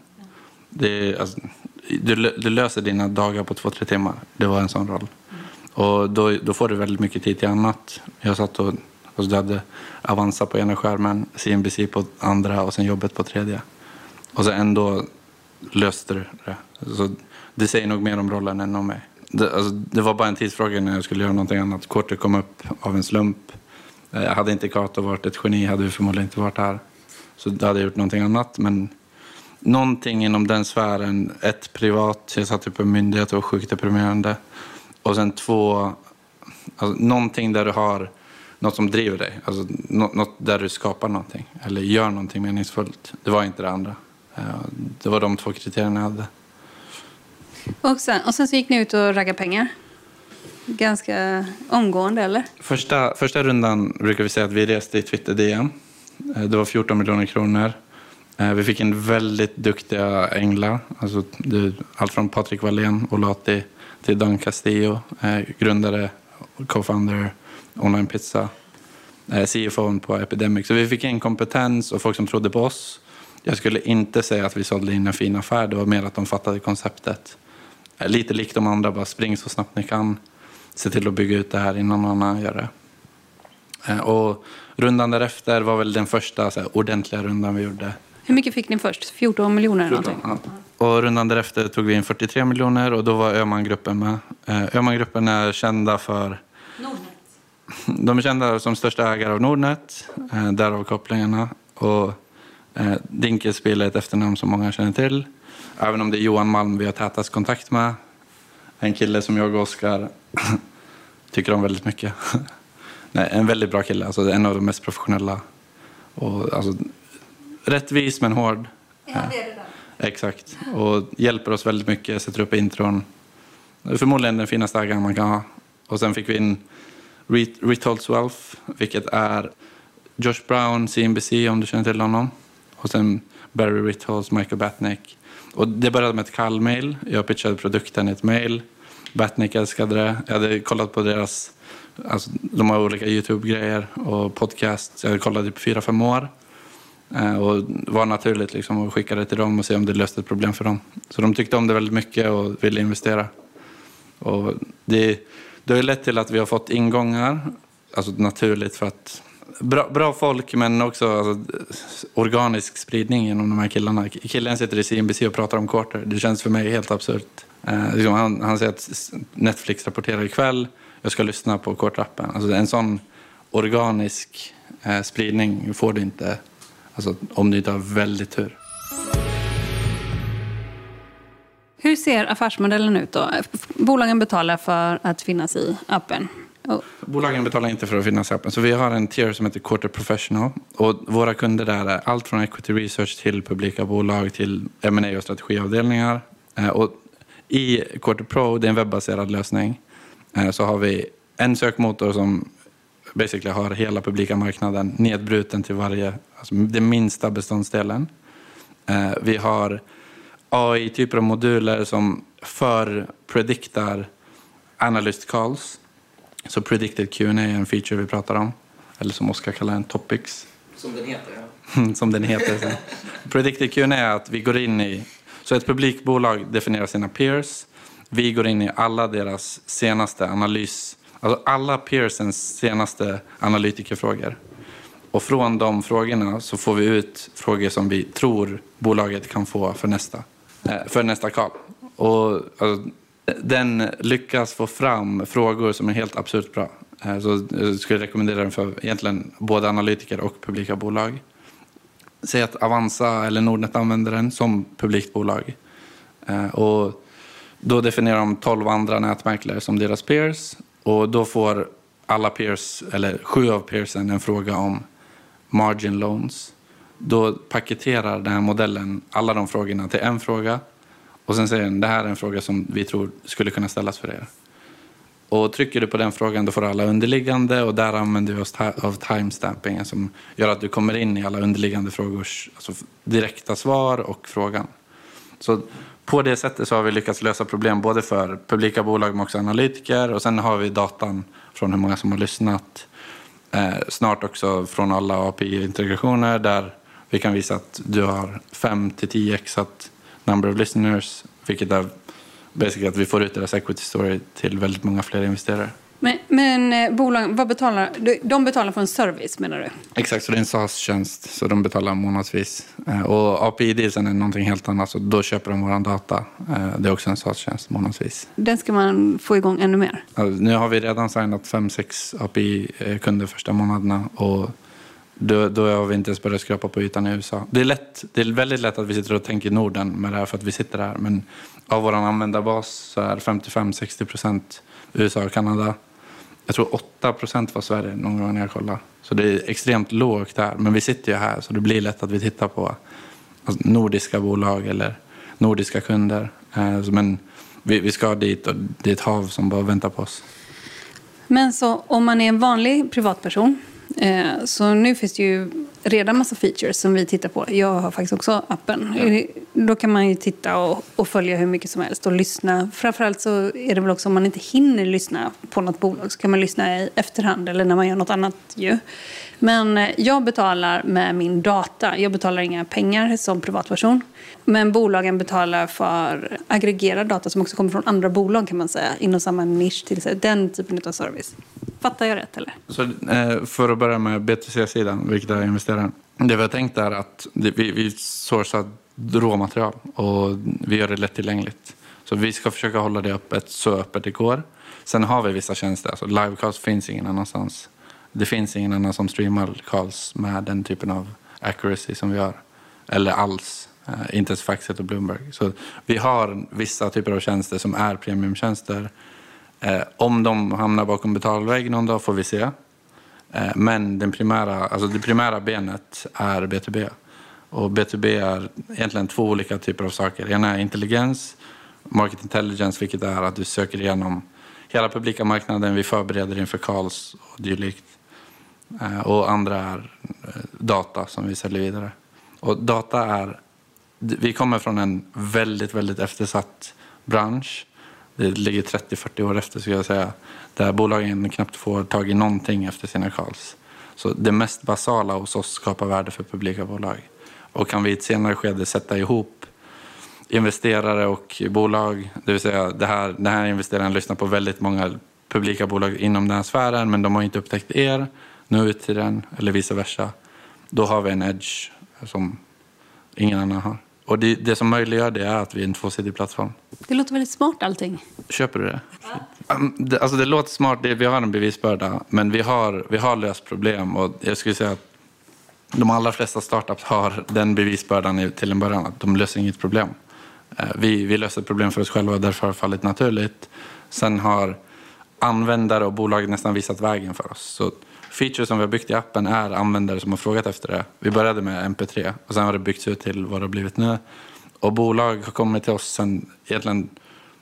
[SPEAKER 2] Det, alltså, du, du löser dina dagar på två, tre timmar. Det var en sån roll. Och då, då får du väldigt mycket tid till annat. Jag satt och, och så hade Avanza på ena skärmen, CNBC på andra och sen jobbet på tredje. Och så ändå löste du det. Så det säger nog mer om rollen än om mig. Det, alltså, det var bara en tidsfråga när jag skulle göra någonting annat. Kortet kom upp av en slump. Eh, Hade inte Kato varit ett geni hade vi förmodligen inte varit här. Så då hade jag gjort någonting annat. Men någonting inom den sfären. Ett, privat. Jag satt ju på en myndighet och var sjukt deprimerande. Och sen två, alltså, någonting där du har något som driver dig. Alltså, nå- något där du skapar någonting. Eller gör någonting meningsfullt. Det var inte det andra. Eh, Det var de två kriterierna jag hade.
[SPEAKER 1] Och sen, och sen så gick ni ut och raggade pengar. Ganska omgående, eller?
[SPEAKER 2] Första, första rundan brukar vi säga att vi reste i Twitter-DM. Eh, Det var 14 miljoner kronor. Eh, Vi fick in väldigt duktiga änglar. Alltså, allt från Patrik Wallén, Olati, till Dan Castillo, eh, grundare och co-founder Online Pizza, eh, CFO på Epidemic. Så vi fick in kompetens och folk som trodde på oss. Jag skulle inte säga att vi sålde in en fin affär. Det var mer att de fattade konceptet. Eh, Lite likt de andra, bara spring så snabbt ni kan. Se till att bygga ut det här innan någon annan gör det. Eh, Och rundan därefter var väl den första så här, ordentliga rundan vi gjorde.
[SPEAKER 1] Hur mycket fick ni först? 14 miljoner eller någonting?
[SPEAKER 2] Ja. Och rundan därefter tog vi in 43 miljoner och då var Öhmangruppen med. Eh, Öhmangruppen är kända för... de är kända som största ägare av Nordnet, eh, därav kopplingarna. Och eh, Dinkelspiel är ett efternamn som många känner till. Även om det är Johan Malm vi har tätast kontakt med. En kille som jag och Oskar tycker om väldigt mycket. Nej, en väldigt bra kille, alltså en av de mest professionella. Och, alltså, rättvis men hård.
[SPEAKER 1] Ja, det är det där.
[SPEAKER 2] Exakt. Och hjälper oss väldigt mycket, sätter upp intron. Förmodligen den finaste ägaren man kan ha. Och sen fick vi in Re- Retolds Wealth, vilket är Josh Brown, CNBC om du känner till honom. Och sen Barry Ritholtz, Michael Batnick. Och det började med ett kallmail. Jag pitchade produkten i ett mail. Batnick älskade det. Jag hade kollat på deras, alltså, de har olika YouTube-grejer och podcasts. Jag hade kollat typ fyra, fem år. Eh, och var naturligt liksom och skickade till dem och se om det löste ett problem för dem. Så de tyckte om det väldigt mycket och ville investera. Och det, det har ju lett till att vi har fått ingångar, alltså naturligt för att bra, bra folk men också alltså, organisk spridning genom de här killarna. Killen sitter i CNBC och pratar om quarter. Det känns för mig helt absurt. Eh, liksom han, han säger att Netflix rapporterar ikväll, jag ska lyssna på quarter-appen. Alltså, en sån organisk eh, spridning får du inte alltså, om du inte har väldigt tur.
[SPEAKER 1] Hur ser affärsmodellen ut då? Bolagen betalar för att finnas i appen. Och
[SPEAKER 2] Bolagen betalar inte för att finnas i appen. Så vi har en tier som heter Quarter Professional. Och våra kunder där är allt från equity research till publika bolag till M&A och strategiavdelningar. Eh, Och I Quarter Pro, det är en webbaserad lösning, eh, så har vi en sökmotor som basically har hela publika marknaden nedbruten till varje, alltså den minsta beståndsdelen. Eh, Vi har AI-typer av moduler som förprediktar analyst calls. Så predicted Q&A är en feature vi pratar om. Eller som Oskar kallar den, topics.
[SPEAKER 7] Som den heter, ja.
[SPEAKER 2] som den heter. Så. Predicted Q&A är att vi går in i... Så ett publikbolag definierar sina peers. Vi går in i alla deras senaste analys... Alltså alla peersens senaste analytikerfrågor. Och från de frågorna så får vi ut frågor som vi tror bolaget kan få för nästa, eh, för nästa call. Och, alltså, den lyckas få fram frågor som är helt absurt bra. Eh, så eh, jag skulle rekommendera den för egentligen både analytiker och publika bolag. Säg att Avanza eller Nordnet använder den som publikt bolag. Och då definierar de 12 andra nätmäklare som deras peers. Och då får alla peers, eller sju av peersen, en fråga om margin loans. Då paketerar den här modellen alla de frågorna till en fråga. Och sen säger den, det här är en fråga som vi tror skulle kunna ställas för er. Och trycker du på den frågan då får du alla underliggande och där använder vi oss av timestampingen som gör att du kommer in i alla underliggande frågors alltså direkta svar och frågan. Så på det sättet så har vi lyckats lösa problem både för publika bolag men också analytiker och sen har vi datan från hur många som har lyssnat. Eh, snart också från alla API-integrationer där vi kan visa att du har 5 till 10 exat number of listeners vilket är basically att vi får ut deras equity story till väldigt många fler investerare.
[SPEAKER 1] Men, men eh, bolagen, vad betalar, de- betalar för en service menar du?
[SPEAKER 2] Exakt, så det är en SaaS-tjänst så de betalar månadsvis. Eh, Och API-dealsen är någonting helt annat, så då köper de vår data. Eh, Det är också en SaaS-tjänst månadsvis.
[SPEAKER 1] Den ska man få igång ännu mer.
[SPEAKER 2] Nu har vi redan signat fem sex API-kunder första månaderna och då, då har vi inte ens börjat skrapa på ytan i USA. Det är, lätt, det är väldigt lätt att vi sitter och tänker Norden med det här för att vi sitter här. Men av vår användarbas så är 55-60 procent USA och Kanada. Jag tror 8 procent var Sverige någon gång när jag kollade. Så det är extremt lågt här. Men vi sitter ju här så det blir lätt att vi tittar på alltså, nordiska bolag eller nordiska kunder. Eh, men vi ska dit och det är ett hav som bara väntar på oss.
[SPEAKER 1] Men så om man är en vanlig privatperson, eh, så nu finns det ju redan massa features som vi tittar på. Jag har faktiskt också appen. Eh, Då kan man ju titta och, och följa hur mycket som helst och lyssna. Framförallt så är det väl också om man inte hinner lyssna på något bolag så kan man lyssna i efterhand eller när man gör något annat ju. Men eh, jag betalar med min data. Jag betalar inga pengar som privatperson. Men bolagen betalar för aggregerad data som också kommer från andra bolag kan man säga. Inom samma nisch. Till den typen av service. Fattar jag rätt eller?
[SPEAKER 2] Så, eh, för att börja med BTC-sidan, vilket är investeraren. Det vi har tänkt är att vi, vi sourcar råmaterial och vi gör det lättillgängligt. Så vi ska försöka hålla det öppet så öppet det går. Sen har vi vissa tjänster. Alltså livecast finns ingen annanstans. Det finns ingen annan som streamar calls med den typen av accuracy som vi har. Eller alls. Uh, inte ens Faxet och Bloomberg. Så vi har vissa typer av tjänster som är premiumtjänster. Eh, om de hamnar bakom betalvägg någon dag får vi se. Eh, men den primära, alltså det primära benet är B2B. Och B2B är egentligen två olika typer av saker. Ena är intelligens, market intelligence, vilket är att du söker igenom hela publika marknaden. Vi förbereder inför calls och dylikt. Eh, och andra är eh, data som vi säljer vidare. Och data är vi kommer från en väldigt, väldigt eftersatt bransch. Det ligger 30-40 år efter, skulle jag säga. Där bolagen knappt får tag i någonting efter sina calls. Så det mest basala hos oss skapar värde för publika bolag. Och kan vi i ett senare skede sätta ihop investerare och bolag, det vill säga det här, den här investeraren lyssnar på väldigt många publika bolag inom den här sfären, men de har inte upptäckt er, nå ut till den, eller vice versa. Då har vi en edge som ingen annan har. Och det, det som möjliggör det är att vi är en tvåsidig plattform.
[SPEAKER 1] Det låter väldigt smart allting.
[SPEAKER 2] Köper du det? Ja. det alltså det låter smart, vi har en bevisbörda, men vi har, vi har löst problem. Och jag skulle säga att de allra flesta startups har den bevisbördan till en början, att de löser inget problem. Eh, vi, vi löser problem för oss själva och därför har det fallit naturligt. Sen har användare och bolag nästan visat vägen för oss. Så feature som vi har byggt i appen är användare som har frågat efter det. Vi började med MP3 och sen har det byggts ut till vad det har blivit nu. Och bolag har kommit till oss sen egentligen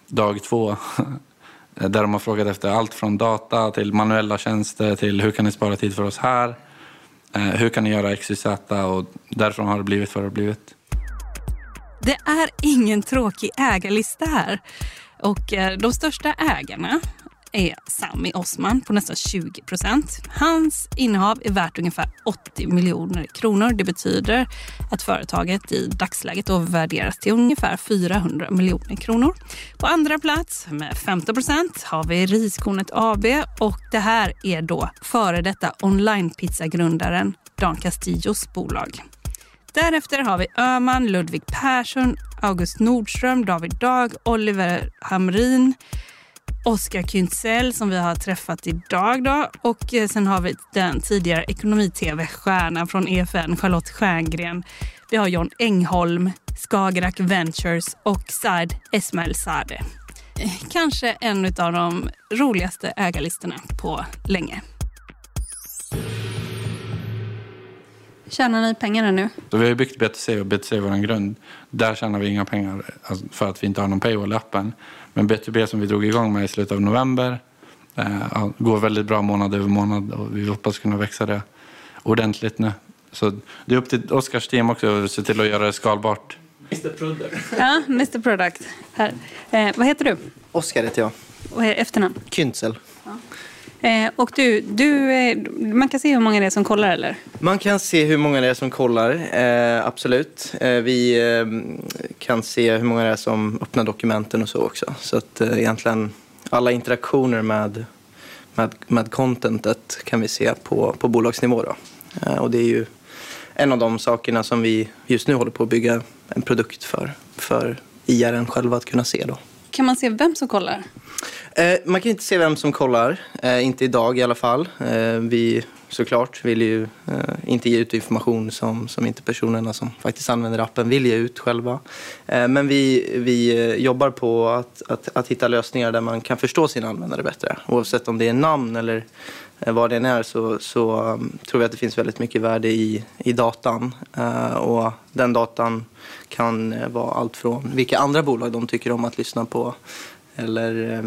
[SPEAKER 2] dag två. Där de har frågat efter allt från data till manuella tjänster till hur kan ni spara tid för oss här? Eh, hur kan ni göra XYZ? Och därifrån har det blivit vad det har blivit.
[SPEAKER 5] Det är ingen tråkig ägarlista här. Och eh, de största ägarna är Sami Osman på nästan 20 procent. Hans innehav är värt ungefär 80 miljoner kronor. Det betyder att företaget i dagsläget då värderas till ungefär 400 miljoner kronor. På andra plats med 15 procent har vi Riskornet AB och det här är då före detta onlinepizzagrundaren Dan Castillos bolag. Därefter har vi Öman, Ludvig Persson, August Nordström, David Dag, Oliver Hamrin, Oskar Kyntzell som vi har träffat idag. Då. Och eh, sen har vi den tidigare ekonomi-tv-stjärnan från EFN, Charlotte Stjärngren. Vi har John Engholm, Skagerrak Ventures och Saad Esmail Sade. Kanske en av de roligaste ägarlistorna på länge.
[SPEAKER 1] Tjänar ni pengar nu?
[SPEAKER 2] Så vi har byggt BTC. och BTC är vår grund. Där tjänar vi inga pengar alltså, för att vi inte har någon paywall i appen. Men B2B som vi drog igång med i slutet av november eh, går väldigt bra månad över månad och vi hoppas kunna växa det ordentligt nu. Så det är upp till Oskars team också att se till att göra det skalbart.
[SPEAKER 1] Mr Product. Ja, Mr Product. Här. Eh, vad heter du?
[SPEAKER 7] Oskar heter jag.
[SPEAKER 1] Är efternamn?
[SPEAKER 7] Künzel. Ja.
[SPEAKER 1] Eh, och du, du eh, man kan se hur många det är som kollar eller?
[SPEAKER 7] Man kan se hur många det är som kollar, eh, absolut. Eh, vi eh, kan se hur många det är som öppnar dokumenten och så också. Så att eh, egentligen alla interaktioner med, med, med contentet kan vi se på, på bolagsnivå. Då. Eh, och det är ju en av de sakerna som vi just nu håller på att bygga en produkt för, för IRN själva att kunna se. Då.
[SPEAKER 1] Kan man se vem som kollar?
[SPEAKER 7] Eh, man kan inte se vem som kollar, eh, inte idag i alla fall. Eh, vi såklart vill ju eh, inte ge ut information som, som inte personerna som faktiskt använder appen vill ge ut själva. Eh, men vi, vi eh, jobbar på att, att, att hitta lösningar där man kan förstå sina användare bättre. Oavsett om det är namn eller eh, vad det än är så, så um, tror vi att det finns väldigt mycket värde i, i datan. Eh, och den datan kan vara allt från vilka andra bolag de tycker om att lyssna på eller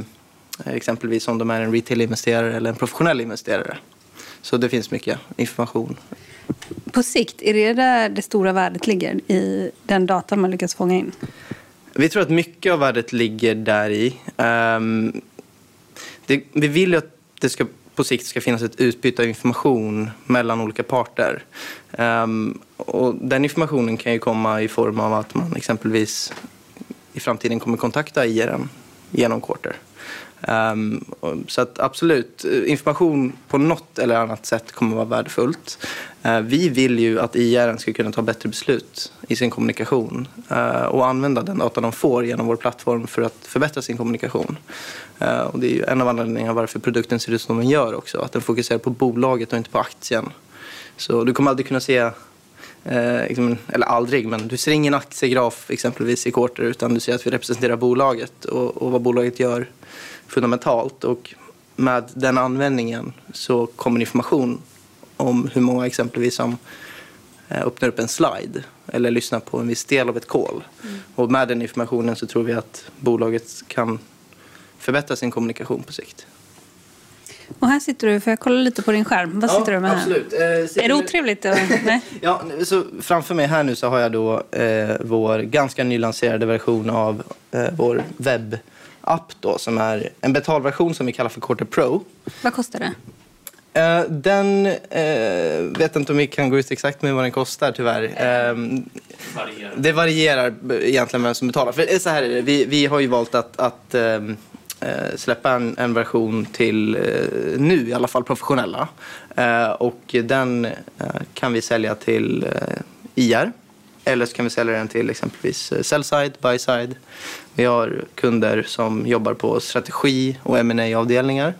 [SPEAKER 7] exempelvis om de är en retail-investerare eller en professionell investerare. Så det finns mycket information.
[SPEAKER 1] På sikt, är det där det stora värdet ligger i den data man lyckas fånga in?
[SPEAKER 7] Vi tror att mycket av värdet ligger där i. Um, det, vi vill ju att det ska, på sikt ska finnas ett utbyte av information mellan olika parter. Um, och den informationen kan ju komma i form av att man exempelvis i framtiden kommer kontakta IRM genom Quarter. Um, så att absolut, eh, information på något eller annat sätt kommer att vara värdefullt. Uh, vi vill ju att IR ska kunna ta bättre beslut i sin kommunikation uh, och använda den data de får genom vår plattform för att förbättra sin kommunikation. Uh, och det är ju en av anledningarna varför produkten ser ut som den gör också, att den fokuserar på bolaget och inte på aktien. Så du kommer aldrig kunna se liksom eller aldrig, men du ser ingen aktiegraf exempelvis i Quarter utan du ser att vi representerar bolaget och, och vad bolaget gör fundamentalt. Och med den användningen så kommer information om hur många exempelvis som eh, öppnar upp en slide eller lyssnar på en viss del av ett call. Mm. Och med den informationen så tror vi att bolaget kan förbättra sin kommunikation på sikt.
[SPEAKER 1] Och här sitter du, för jag kollar lite på din skärm. Vad sitter
[SPEAKER 7] ja,
[SPEAKER 1] du med
[SPEAKER 7] absolut.
[SPEAKER 1] här? Eh, är det otrevligt? Nej.
[SPEAKER 7] ja, så framför mig här nu så har jag då eh, vår ganska nylanserade version av eh, vår webbapp då, som är en betalversion som vi kallar för Quarter Pro.
[SPEAKER 1] Vad kostar det?
[SPEAKER 7] Uh, den uh, vet inte om vi kan gå ut exakt med vad den kostar tyvärr. Uh, varierar. Det varierar egentligen vem som betalar. För så här är det, vi, vi har ju valt att, att um, eh, släppa en, en, version till eh, nu i alla fall professionella. Eh, och den eh, kan vi sälja till eh, IR. Eller så kan vi sälja den till exempelvis eh, sell-side, buy-side. Vi har kunder som jobbar på strategi och ma avdelningar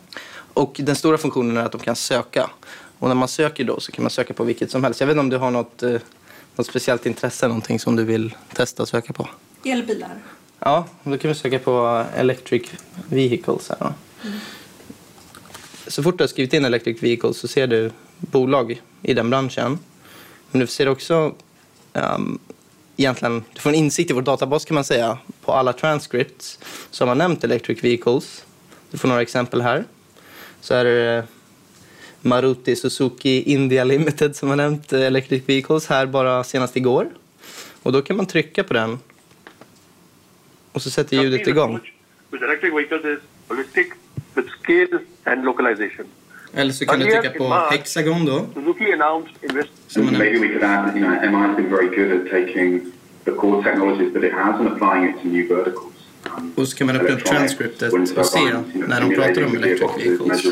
[SPEAKER 7] Och den stora funktionen är att de kan söka. Och när man söker då så kan man söka på vilket som helst. Jag vet inte om du har något, något speciellt intresse, någonting som du vill testa att söka på?
[SPEAKER 1] Elbilar.
[SPEAKER 7] Ja, då kan vi söka på Electric Vehicles. Här, mm. Så fort du har skrivit in Electric Vehicles så ser du bolag i den branschen. Men du ser också um, egentligen, du får en insikt i vår databas kan man säga på alla transcripts som har nämnt Electric Vehicles. Du får några exempel här. Så är det Maruti Suzuki India Limited som har nämnt Electric Vehicles här bara senast igår. Och då kan man trycka på den och så sätter ljudet igång.
[SPEAKER 8] With electric vehicles is holistic with scale and localization.
[SPEAKER 7] Eller så kan du trycka på hexagon då.
[SPEAKER 8] Suzuki announced
[SPEAKER 9] so maybe we could add, you know, MI has been very good at taking the core technologies that it has and applying it to new verticals.
[SPEAKER 7] Och så kan man öppna upp transcriptet och se när de pratar om electric vehicles.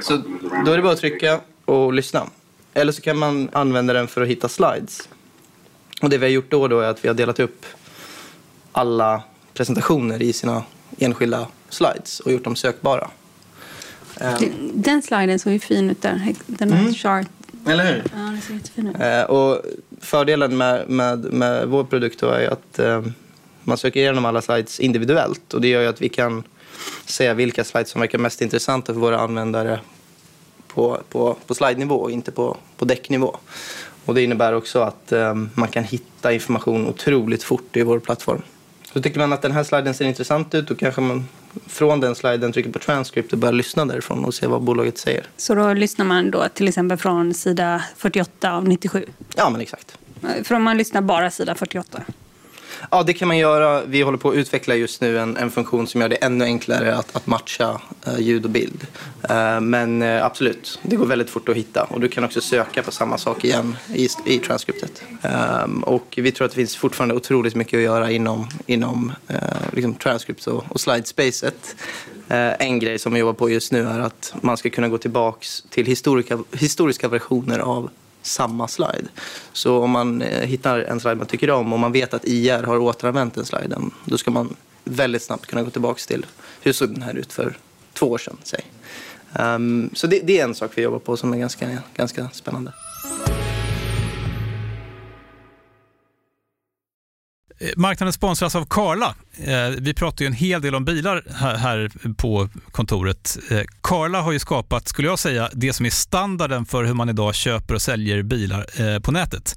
[SPEAKER 7] Så då är det bara att trycka och lyssna. Eller så kan man använda den för att hitta slides. Och det vi har gjort då, då är att vi har delat upp alla presentationer i sina enskilda slides och gjort dem sökbara.
[SPEAKER 1] Den, den sliden såg ju fin ut där. Den här mm. chart.
[SPEAKER 7] Eller hur?
[SPEAKER 1] Ja, den ser jättefin ut.
[SPEAKER 7] Eh, och fördelen med, med, med vår produkt är att eh, man söker igenom alla slides individuellt och det gör att vi kan säga vilka slides som verkar mest intressanta för våra användare på, på, på slide-nivå och inte på, på däcknivå. Och det innebär också att man kan hitta information otroligt fort i vår plattform. Så tycker man att den här sliden ser intressant ut då kanske man från den sliden trycker på transcript och börjar lyssna därifrån och se vad bolaget säger.
[SPEAKER 1] Så då lyssnar man då till exempel från sida 48 av 97?
[SPEAKER 7] Ja, men exakt.
[SPEAKER 1] Om man lyssnar bara sida 48?
[SPEAKER 7] Ja, det kan man göra. Vi håller på att utveckla just nu en, en funktion som gör det ännu enklare att, att matcha uh, ljud och bild. Eh, men eh, absolut, det går väldigt fort att hitta. Och du kan också söka på samma sak igen i, i transkriptet. Ehm, och vi tror att det finns fortfarande otroligt mycket att göra inom, inom eh, liksom transcript och, och slidespacet. en grej som vi jobbar på just nu är att man ska kunna gå tillbaka till historiska, historiska versioner av samma slide. Så om man hittar en slide man tycker om och man vet att IR har återanvänt den sliden, då ska man väldigt snabbt kunna gå tillbaka till hur såg den här ut för två år sedan. Säg. Um, så det, det, är en sak vi jobbar på som är ganska, ganska spännande.
[SPEAKER 3] Eh, marknaden sponsras av Karla. Eh, vi pratar ju en hel del om bilar här på kontoret. Eh, Karla har ju skapat, skulle jag säga, det som är standarden för hur man idag köper och säljer bilar på nätet.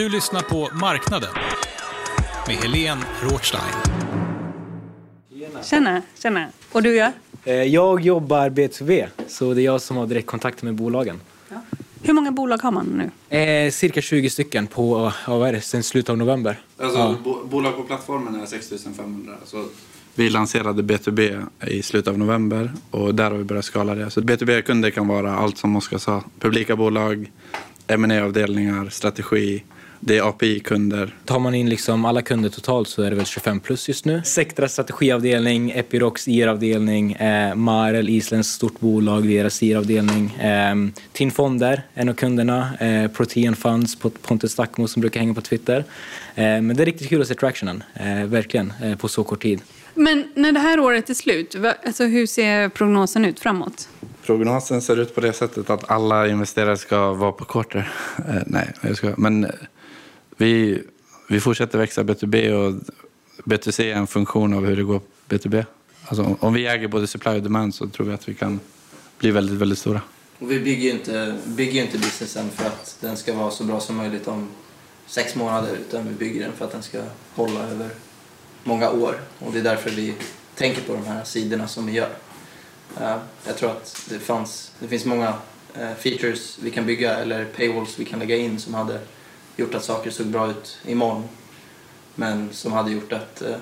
[SPEAKER 3] Du lyssnar på Marknaden med Helene Rothstein.
[SPEAKER 1] Tjena, tjena. Och du gör?
[SPEAKER 10] Eh, Jag jobbar B2B, så det är jag som har direktkontakt med bolagen.
[SPEAKER 1] Hur många bolag har man nu?
[SPEAKER 10] Eh, cirka 20 stycken på, ja, vad är det, sen slutet av november.
[SPEAKER 2] Alltså,
[SPEAKER 10] Ja.
[SPEAKER 2] bo- bolag på plattformen är 6500. Så vi lanserade B2B i slutet av november och där har vi börjat skala det. Så B2B-kunder kan vara allt som Oskar sa. Publika bolag, ma avdelningar strategi. Det är API-kunder.
[SPEAKER 10] Tar man in liksom alla kunder totalt så är det väl 25 plus just nu. Sectra strategiavdelning, Epirox IR-avdelning, eh, Marel, Islands stort bolag, deras IR-avdelning. Eh, Tin Fonder, en av kunderna. Eh, Protein Funds, Pontus Stackmo som brukar hänga på Twitter. Eh, men det är riktigt kul att se tractionen, eh, verkligen, eh, på så kort tid.
[SPEAKER 1] Men när det här året är slut, alltså hur ser prognosen ut framåt?
[SPEAKER 2] Prognosen ser ut på det sättet att alla investerare ska vara på quarter. Eh, nej, jag ska. Men eh, vi, vi fortsätter växa B2B och B2C är en funktion av hur det går på B2B. Alltså, om- vi äger både supply och demand så tror vi att vi kan bli väldigt, väldigt stora.
[SPEAKER 7] Och vi bygger ju inte, bygger inte businessen för att den ska vara så bra som möjligt om sex månader utan vi bygger den för att den ska hålla över många år. Och det är därför vi tänker på de här sidorna som vi gör. Eh, jag tror att det, fanns, det finns många eh, features vi kan bygga eller paywalls vi kan lägga in som hade gjort att saker såg bra ut imorgon. Men som hade gjort att eh,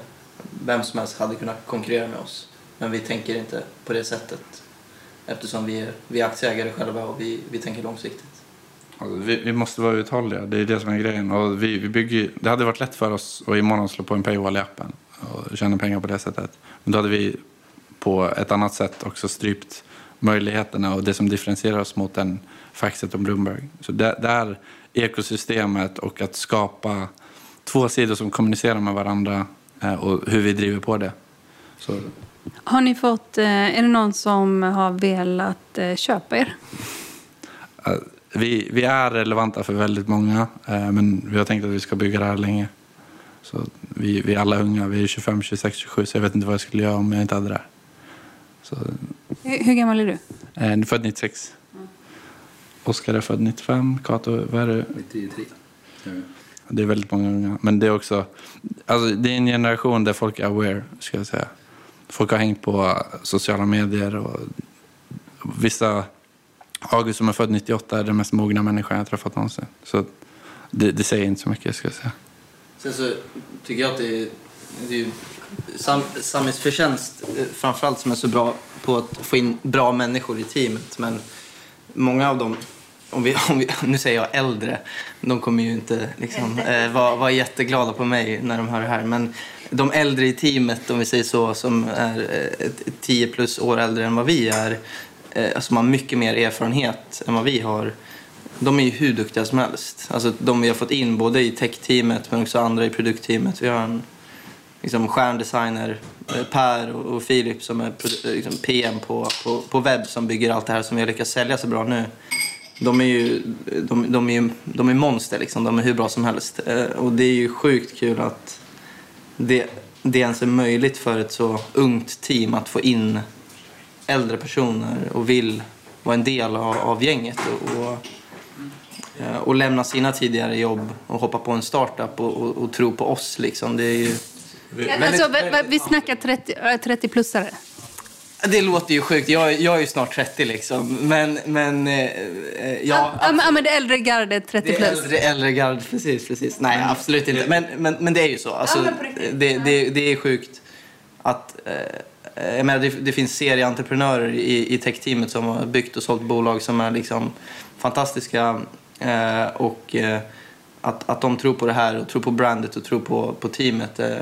[SPEAKER 7] vem som helst hade kunnat konkurrera med oss. Men vi tänker inte på det sättet eftersom vi är, vi är aktieägare själva och vi, vi tänker långsiktigt.
[SPEAKER 2] Alltså, vi, vi måste vara uthålliga, det är det som är grejen. Och vi, vi bygger, det hade varit lätt för oss att imorgon slå på en paywall i appen och tjäna pengar på det sättet. Men då hade vi på ett annat sätt också strypt möjligheterna och det som differentierar oss mot en Factset och Bloomberg. Så det, det är ekosystemet och att skapa två sidor som kommunicerar med varandra eh, och hur vi driver på det. Så
[SPEAKER 1] Har ni fått, eh, är det någon som har velat eh, köpa er?
[SPEAKER 2] Vi, vi är relevanta för väldigt många, men vi har tänkt att vi ska bygga det här länge. Så vi, vi är alla unga, vi är 25, 26, 27, så jag vet inte vad jag skulle göra om jag inte hade det här. Så,
[SPEAKER 1] Hur, hur gammal är du?
[SPEAKER 2] eh, född 96. Oskar är född 95, Kato, vad är det?
[SPEAKER 11] 93.
[SPEAKER 2] Det är väldigt många unga. Men det är också, alltså det är en generation där folk är aware, ska jag säga. Folk har hängt på sociala medier och vissa, August som är född 98 är den mest mogna människan jag träffat någonsin. Så det, det säger inte så mycket, ska jag säga.
[SPEAKER 7] Sen så tycker jag att det är, det är Sam, Samis förtjänst eh, framförallt som är så bra på att få in bra människor i teamet. Men många av dem, om vi, om vi, nu säger jag äldre, de kommer ju inte liksom, eh, vara, vara jätteglada på mig när de hör det här. Men de äldre i teamet, om vi säger så, som är eh, ett- ett 10 plus år äldre än vad vi är, eh, som har mycket mer erfarenhet än vad vi har, de är ju hur duktiga som helst. Alltså de vi har fått in både i tech-teamet men också andra i produktteamet. Vi har en liksom, stjärndesigner, eh, Per och, och Filip som är eh, liksom, PM på, på, på webb som bygger allt det här som vi har lyckats sälja så bra nu. De är ju de, de är, ju- de är monster liksom, de är hur bra som helst. Eh, och det är ju sjukt kul att det, det ens är möjligt för ett så ungt team att få in äldre personer och vill vara en del av, av gänget. Och, och, och lämna sina tidigare jobb och hoppa på en startup och, och, och tro på oss. Liksom. Det är ju...
[SPEAKER 1] Alltså, vi, snackar 30, äh, 30-plussare.
[SPEAKER 7] Det låter ju sjukt. Jag, jag är ju snart 30 liksom. Men, men eh, eh, ja.
[SPEAKER 1] Ja, men, ja, men det äldre gardet 30
[SPEAKER 7] Det är
[SPEAKER 1] plus.
[SPEAKER 7] äldre, äldre gard, precis, precis. Nej, absolut inte. Men, men, men det är ju så. Alltså,
[SPEAKER 1] riktigt.
[SPEAKER 7] det, det, det är sjukt att... Eh, jag menar, det, det finns serieentreprenörer i, i tech-teamet som har byggt och sålt bolag som är liksom fantastiska. Eh, och eh, att, att de tror på det här och tror på brandet och tror på, på teamet. Eh,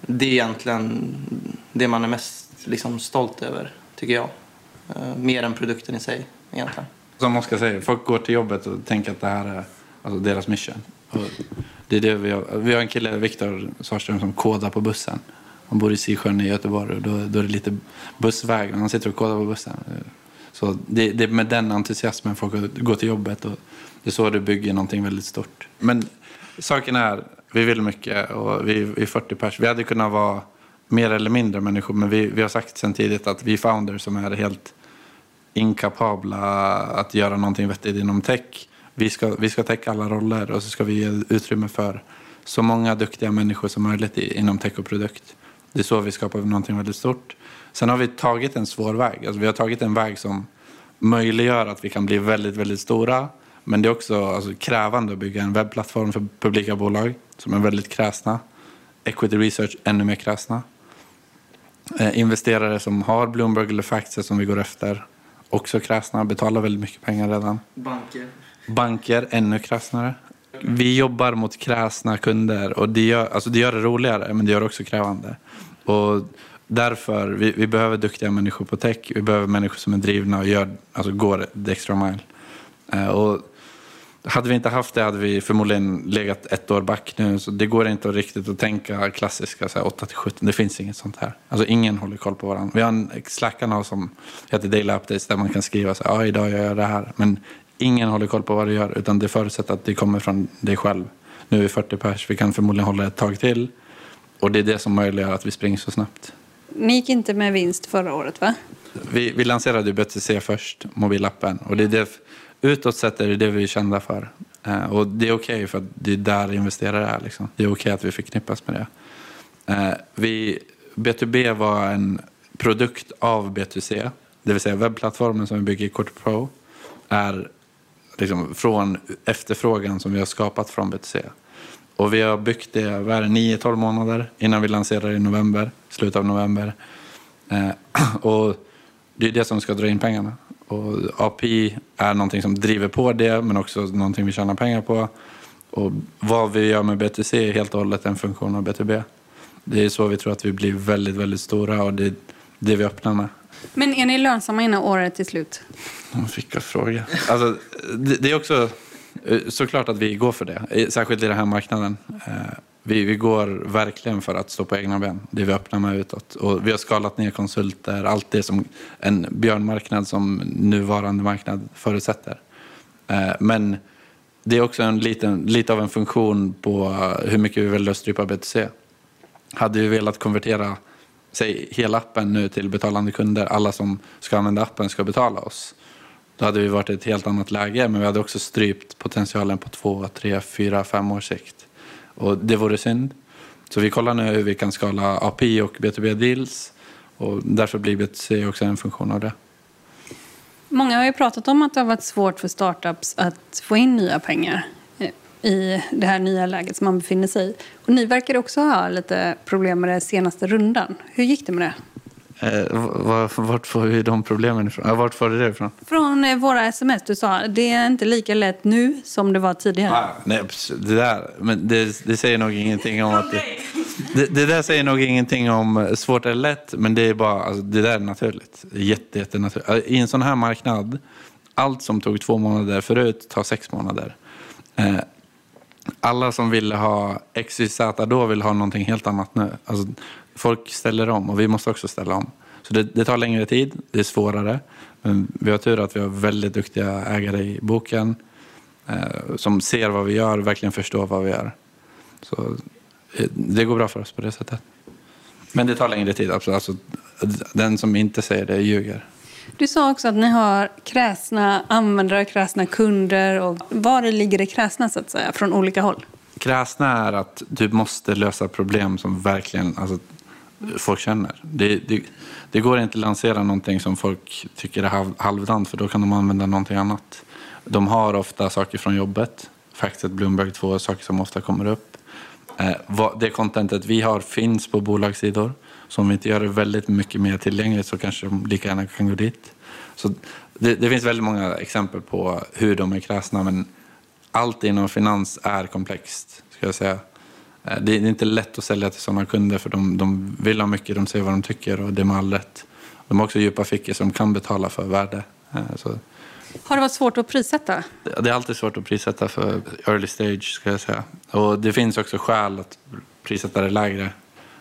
[SPEAKER 7] det är egentligen det man är mest liksom, stolt över, tycker jag. Eh, mer än produkten i sig, egentligen.
[SPEAKER 2] Som Oskar säger, folk går till jobbet och tänker att det här är alltså, deras mission. Och det är det vi, har. vi har en kille, Viktor Sarström, som kodar på bussen. Han bor i Sisjön i Göteborg och då, då är det lite bussväg. Han sitter och kodar på bussen. Så det, det är med den entusiasmen folk går till jobbet. Och det är så du bygger någonting väldigt stort. Men saken är, vi vill mycket och vi är 40 pers. Vi hade kunnat vara mer eller mindre människor, men vi, vi har sagt sedan tidigt att vi founders som är helt inkapabla att göra någonting vettigt inom tech. Vi ska, vi ska täcka alla roller och så ska vi ge utrymme för så många duktiga människor som möjligt inom tech och produkt. Det är så vi skapar någonting väldigt stort. Sen har vi tagit en svår väg. Alltså vi har tagit en väg som möjliggör att vi kan bli väldigt, väldigt stora. Men det är också alltså, krävande att bygga en webbplattform för publika bolag som är väldigt kräsna. Equity Research ännu mer kräsna. Eh, investerare som har Bloomberg eller Factset som vi går efter. Också kräsna, betalar väldigt mycket pengar redan.
[SPEAKER 7] Banker.
[SPEAKER 2] Banker, ännu kräsnare. Vi jobbar mot kräsna kunder och det gör, alltså det gör det roligare men det gör det också krävande. Och därför, vi, vi behöver duktiga människor på tech. Vi behöver människor som är drivna och gör, alltså går the extra mile. Eh, och hade vi inte haft det hade vi förmodligen legat ett år back nu. Så det går inte riktigt att tänka klassiska så här, 8 till 17. Det finns inget sånt här. Alltså ingen håller koll på varandra. Vi har en Slack-kanal som heter Daily Updates där man kan skriva så här, ja idag gör jag det här. Men ingen håller koll på vad du gör utan det förutsätter att det kommer från dig själv. Nu är vi 40 pers, vi kan förmodligen hålla ett tag till. Och det är det som möjliggör att vi springer så snabbt.
[SPEAKER 1] Ni gick inte med vinst förra året va?
[SPEAKER 2] Vi, vi lanserade BTC först, mobilappen. Och det är det, utåt sett är det det vi är kända för. Eh, och det är okej okay för att det är där investerare är. Liksom. Det är okej okay att vi förknippas med det. Eh, vi, B2B var en produkt av B2C. Det vill säga webbplattformen som vi bygger i Kort Pro är liksom från efterfrågan som vi har skapat från B2C. Och vi har byggt det, 9-12 månader innan vi lanserar i november, slutet av november. Eh, och det är det som ska dra in pengarna. Och API är någonting som driver på det, men också någonting vi tjänar pengar på. Och vad vi gör med BTC är helt och hållet en funktion av BTB. Det är så vi tror att vi blir väldigt, väldigt stora och det är det vi öppnar med.
[SPEAKER 1] Men är ni lönsamma innan året är slut?
[SPEAKER 2] Vilka fråga. Alltså, det, det är också eh, såklart att vi går för det, särskilt i den här marknaden. Vi, vi går verkligen för att stå på egna ben, det vi öppnar med utåt. Och vi har skalat ner konsulter, allt det som en björnmarknad som nuvarande marknad förutsätter. Eh, men det är också en liten, lite av en funktion på hur mycket vi väljer att strypa BTC. Hade vi velat konvertera säg, hela appen nu till betalande kunder, alla som ska använda appen ska betala oss. Då hade vi varit i ett helt annat läge, men vi hade också strypt potentialen på två, tre, fyra, fem års sikt. Och det vore synd. Så vi kollar nu hur vi kan skala API och B2B-deals och därför blir B2C också en funktion av det.
[SPEAKER 1] Många har ju pratat om att det har varit svårt för startups att få in nya pengar i det här nya läget som man befinner sig i. Och ni verkar också ha lite problem med den senaste rundan. Hur gick det med det?
[SPEAKER 2] Eh, vart får vi de problemen ifrån? vart får du det ifrån?
[SPEAKER 1] Från eh, våra sms. Du sa det är inte lika lätt nu som det var tidigare.
[SPEAKER 2] Ah, nej, det, där, men det, det säger nog ingenting om att... Det, det, det, där säger nog ingenting om svårt eller lätt, men det är bara, alltså, det där är naturligt. Jätte, jättenaturligt. Alltså, I en sån här marknad, allt som tog två månader förut tar sex månader. Eh, alla som ville ha XYZ då vill ha någonting helt annat nu. Alltså, folk ställer om och vi måste också ställa om. Så det, det, tar längre tid, det är svårare. Men vi har tur att vi har väldigt duktiga ägare i boken eh, som ser vad vi gör och verkligen förstår vad vi gör. Så eh, det går bra för oss på det sättet. Men det tar längre tid, absolut. Alltså, den som inte säger det ljuger.
[SPEAKER 1] Du sa också att ni har kräsna användare, kräsna kunder. Och var det ligger det kräsna så att säga, från olika håll?
[SPEAKER 2] Kräsna är att du måste lösa problem som verkligen alltså, folk känner. Det, det, det går inte att lansera någonting som folk tycker är halv, halvdant för då kan de använda någonting annat. De har ofta saker från jobbet. faktiskt Bloomberg, 2 saker som ofta kommer upp. Eh, det contentet vi har finns på bolagssidor. Så om vi inte gör det väldigt mycket mer tillgängligt så kanske de lika gärna kan gå dit. Så det, det finns väldigt många exempel på hur de är kräsna men allt inom finans är komplext, ska jag säga. Eh, Det är inte lätt att sälja till sådana kunder för de, de vill ha mycket, de säger vad de tycker och det är med all rätt. De har också djupa fickor som kan betala för värde. Eh, Så
[SPEAKER 1] Har det varit svårt att prissätta?
[SPEAKER 2] det är alltid svårt att prissätta för early stage, ska jag säga. Och det finns också skäl att prissätta det lägre.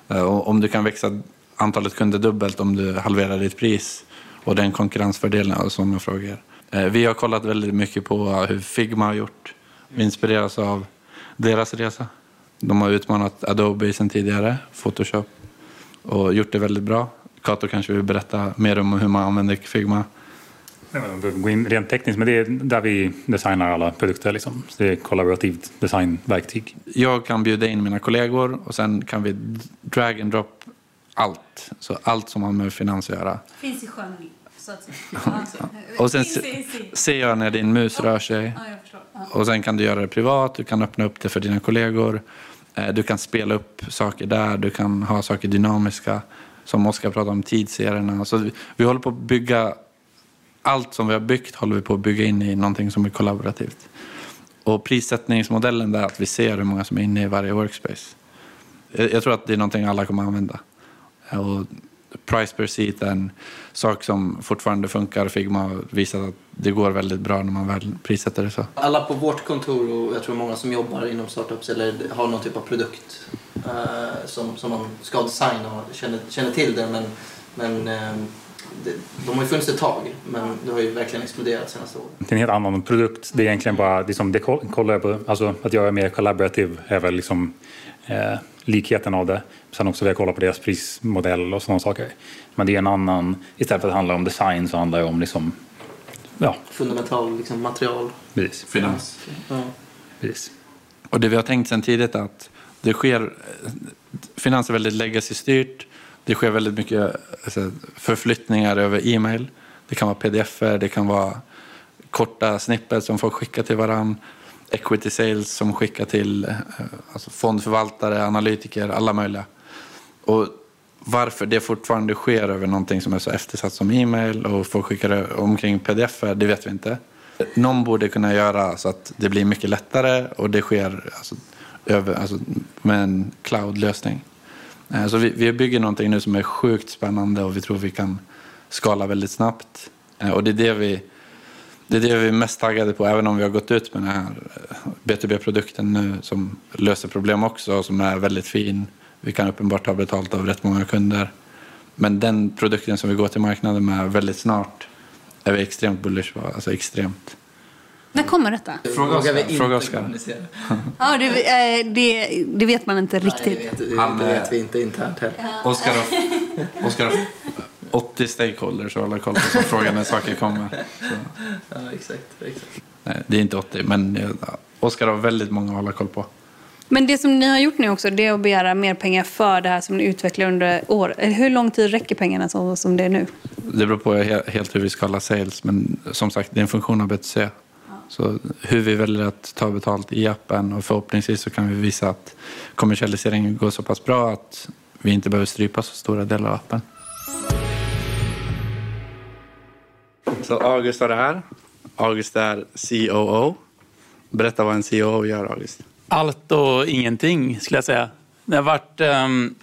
[SPEAKER 2] Eh, och Om du kan växa antalet kunder dubbelt om du halverar ditt pris och den konkurrensfördelen och sådana frågor. Eh, vi har kollat väldigt mycket på hur Figma har gjort. Vi inspireras av deras resa. De har utmanat Adobe sedan tidigare, Photoshop, och gjort det väldigt bra. Kato kanske vill berätta mer om hur man använder Figma.
[SPEAKER 4] Går in rent tekniskt, men det är där vi designar alla produkter. Liksom. Så det är kollaborativt designverktyg.
[SPEAKER 2] Jag kan bjuda in mina kollegor och sen kan vi drag and drop allt. Så allt som har med finans att göra.
[SPEAKER 1] Finns i sjön, så att säga.
[SPEAKER 2] Och sen se- ser jag när din mus rör sig. Och sen kan du göra det privat, du kan öppna upp det för dina kollegor. Eh, Du kan spela upp saker där, du kan ha saker dynamiska. Som Oskar pratade om, tidsserierna. Så vi, vi håller på att bygga, allt som vi har byggt håller vi på att bygga in i någonting som är kollaborativt. Och prissättningsmodellen där att vi ser hur många som är inne i varje workspace. Jag tror att det är någonting alla kommer att använda. Och price per seat är en sak som fortfarande funkar. Figma har visat att det går väldigt bra när man väl prissätter det så.
[SPEAKER 7] Alla på vårt kontor och jag tror många som jobbar inom startups eller har någon typ av produkt eh, som, som man ska designa och känner, känner till det. Men, men eh, de har ju funnits ett tag men det har ju verkligen exploderat senaste åren.
[SPEAKER 4] Det är en helt annan produkt. Det är egentligen bara det som det koll- kollar på, alltså att göra mer collaborative är väl liksom eh, likheten av det. Sen också vi har kollat på deras prismodell och sådana saker. Men det är en annan, istället för att det handlar om design så handlar det om liksom, ja,
[SPEAKER 7] Fundamental liksom, material.
[SPEAKER 4] precis.
[SPEAKER 2] Finans.
[SPEAKER 7] Ja.
[SPEAKER 4] Precis.
[SPEAKER 2] Och det vi har tänkt sedan tidigt är att det sker, finans är väldigt legacy-styrt. Det sker väldigt mycket alltså, förflyttningar över e-mail. Det kan vara pdf-er, det kan vara korta snippet som folk skickar till varandra. Equity sales som skickar till eh, alltså fondförvaltare, analytiker, alla möjliga. Och varför det fortfarande sker över någonting som är så eftersatt som e-mail och folk skickar omkring pdf-er, det vet vi inte. Någon borde kunna göra så att det blir mycket lättare och det sker alltså, över, alltså, med en cloud-lösning. Eh, så vi, vi bygger någonting nu som är sjukt spännande och vi tror vi kan skala väldigt snabbt. Eh, och det är det vi, det är, det vi är mest taggade på, även om vi har gått ut med den här eh, B2B-produkten nu som löser problem också och som är väldigt fin. Vi kan uppenbart ta betalt av rätt många kunder. Men den produkten som vi går till marknaden med väldigt snart är vi extremt bullish på. Alltså extremt.
[SPEAKER 1] När kommer detta?
[SPEAKER 2] Fråga Oskar. Fråga Oskar.
[SPEAKER 1] Ja, det, eh, det, det vet man inte
[SPEAKER 7] Nej,
[SPEAKER 1] riktigt.
[SPEAKER 7] det, vet, det,
[SPEAKER 2] Han,
[SPEAKER 7] det
[SPEAKER 2] eh,
[SPEAKER 7] vet vi inte internt heller.
[SPEAKER 2] Oskar har, Oskar har 80 stakeholders att hålla koll på som frågar när saker kommer. Så,
[SPEAKER 7] Ja, exakt. exakt.
[SPEAKER 2] nej, det är inte 80, men eh, Oskar har väldigt många att hålla koll på.
[SPEAKER 1] Men det som ni har gjort nu också, det är att begära mer pengar för det här som ni utvecklar under år. Eller Hur lång tid räcker pengarna så, som det är nu?
[SPEAKER 2] Det beror på he- helt hur vi skalar sales, men som sagt, det är en funktion av B2C. Så hur vi väljer att ta betalt i appen och förhoppningsvis så kan vi visa att kommersialiseringen går så pass bra att vi inte behöver strypa så stora delar av appen. Så August var det här. August är COO. Berätta vad en COO gör, August.
[SPEAKER 12] Allt och ingenting skulle jag säga. Det har varit mm,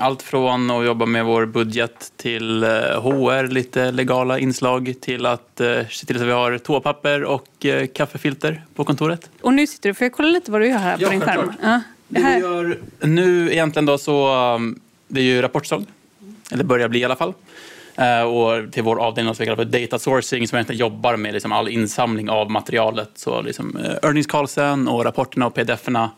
[SPEAKER 12] allt från att jobba med vår budget till eh, HR, lite legala inslag till att eh, se till att vi har toapapper och eh, kaffefilter på kontoret.
[SPEAKER 1] Och nu sitter du, får jag kolla lite vad du gör här på
[SPEAKER 12] Ja,
[SPEAKER 1] din skärm? Ja, det
[SPEAKER 12] Det vi
[SPEAKER 1] här.
[SPEAKER 12] gör nu egentligen då så, um, det är ju rapportslag. Eller börjar bli i alla fall. Eh, och till vår avdelning som vi kallar för data sourcing som egentligen jobbar med liksom all insamling av materialet. Så liksom uh, earnings och rapporterna och pdf-erna.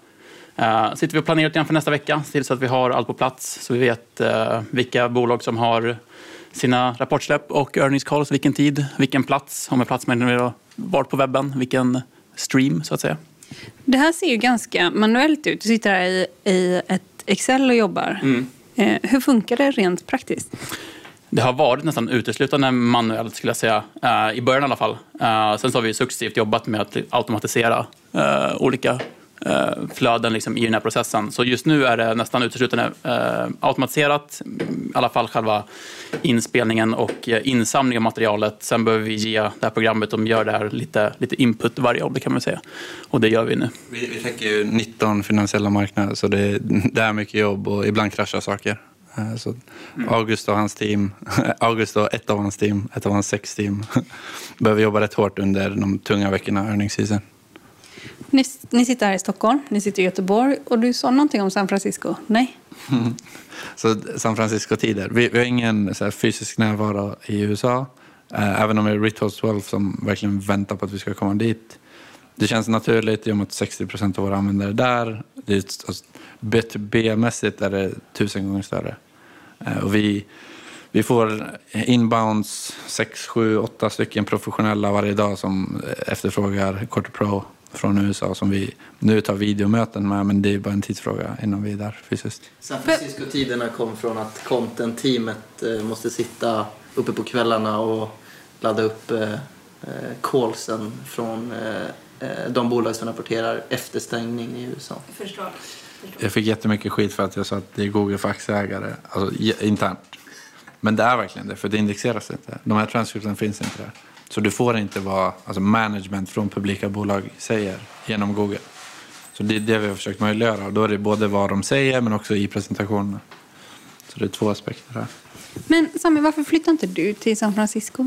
[SPEAKER 12] Uh, sitter vi och planerar grann för nästa vecka. Se till så att vi har allt på plats. Så vi vet eh, vilka bolag som har sina rapportsläpp och earnings calls, vilken tid, vilken plats. Om en plats menar vi då vart på webben, vilken stream så att säga.
[SPEAKER 1] Det här ser ju ganska manuellt ut. Du sitter här i, i ett Excel och jobbar.
[SPEAKER 12] Mm.
[SPEAKER 1] Eh, hur funkar det rent praktiskt?
[SPEAKER 12] Det har varit nästan uteslutande manuellt skulle jag säga. I början i alla fall. Sen så har vi successivt jobbat med att automatisera olika flöden liksom, i den här processen. Så just nu är det nästan uteslutande eh, automatiserat, i alla fall själva inspelningen och eh, insamling av materialet. Sen behöver vi ge det här programmet, de gör det här lite, lite input det kan man säga. Och det gör vi nu.
[SPEAKER 2] Vi, vi täcker ju 19 finansiella marknader så det, det är mycket jobb och ibland kraschar saker. Eh, Så August och hans team, August och ett av hans team, ett av hans sex team, behöver jobba rätt hårt under de tunga veckorna earnings season.
[SPEAKER 1] Ni, ni sitter här i Stockholm, ni sitter i Göteborg och du sa någonting om San Francisco. Nej?
[SPEAKER 2] Så San Francisco-tider. Vi, vi har ingen så här, fysisk närvaro i USA. Eh, även om vi är Rituals 12 som verkligen väntar på att vi ska komma dit. Det känns naturligt i och med att 60 procent av våra användare är där. Det är, alltså, B2B-mässigt är det tusen gånger större. Eh, och vi, vi får inbounds, 6, 7, 8 stycken professionella varje dag som efterfrågar Quarter Pro från USA som vi nu tar videomöten med, men det är bara en tidsfråga innan vi är där fysiskt.
[SPEAKER 7] San Francisco-tiderna kom från att content-teamet eh, måste sitta uppe på kvällarna och ladda upp eh, eh, callsen från de bolag som rapporterar efter stängning i USA.
[SPEAKER 1] Förstår.
[SPEAKER 2] Jag fick jättemycket skit för att jag sa att det är Google för aktieägare, alltså internt. Men det är verkligen det, för det indexeras inte. De här transkripten finns inte där. Så du får inte vara alltså management från publika bolag säger genom Google. Så det är det vi har försökt möjliggöra. Då är det både vad de säger men också i presentationerna. Så det är två aspekter här.
[SPEAKER 1] Men Sami, varför flyttar inte du till San Francisco?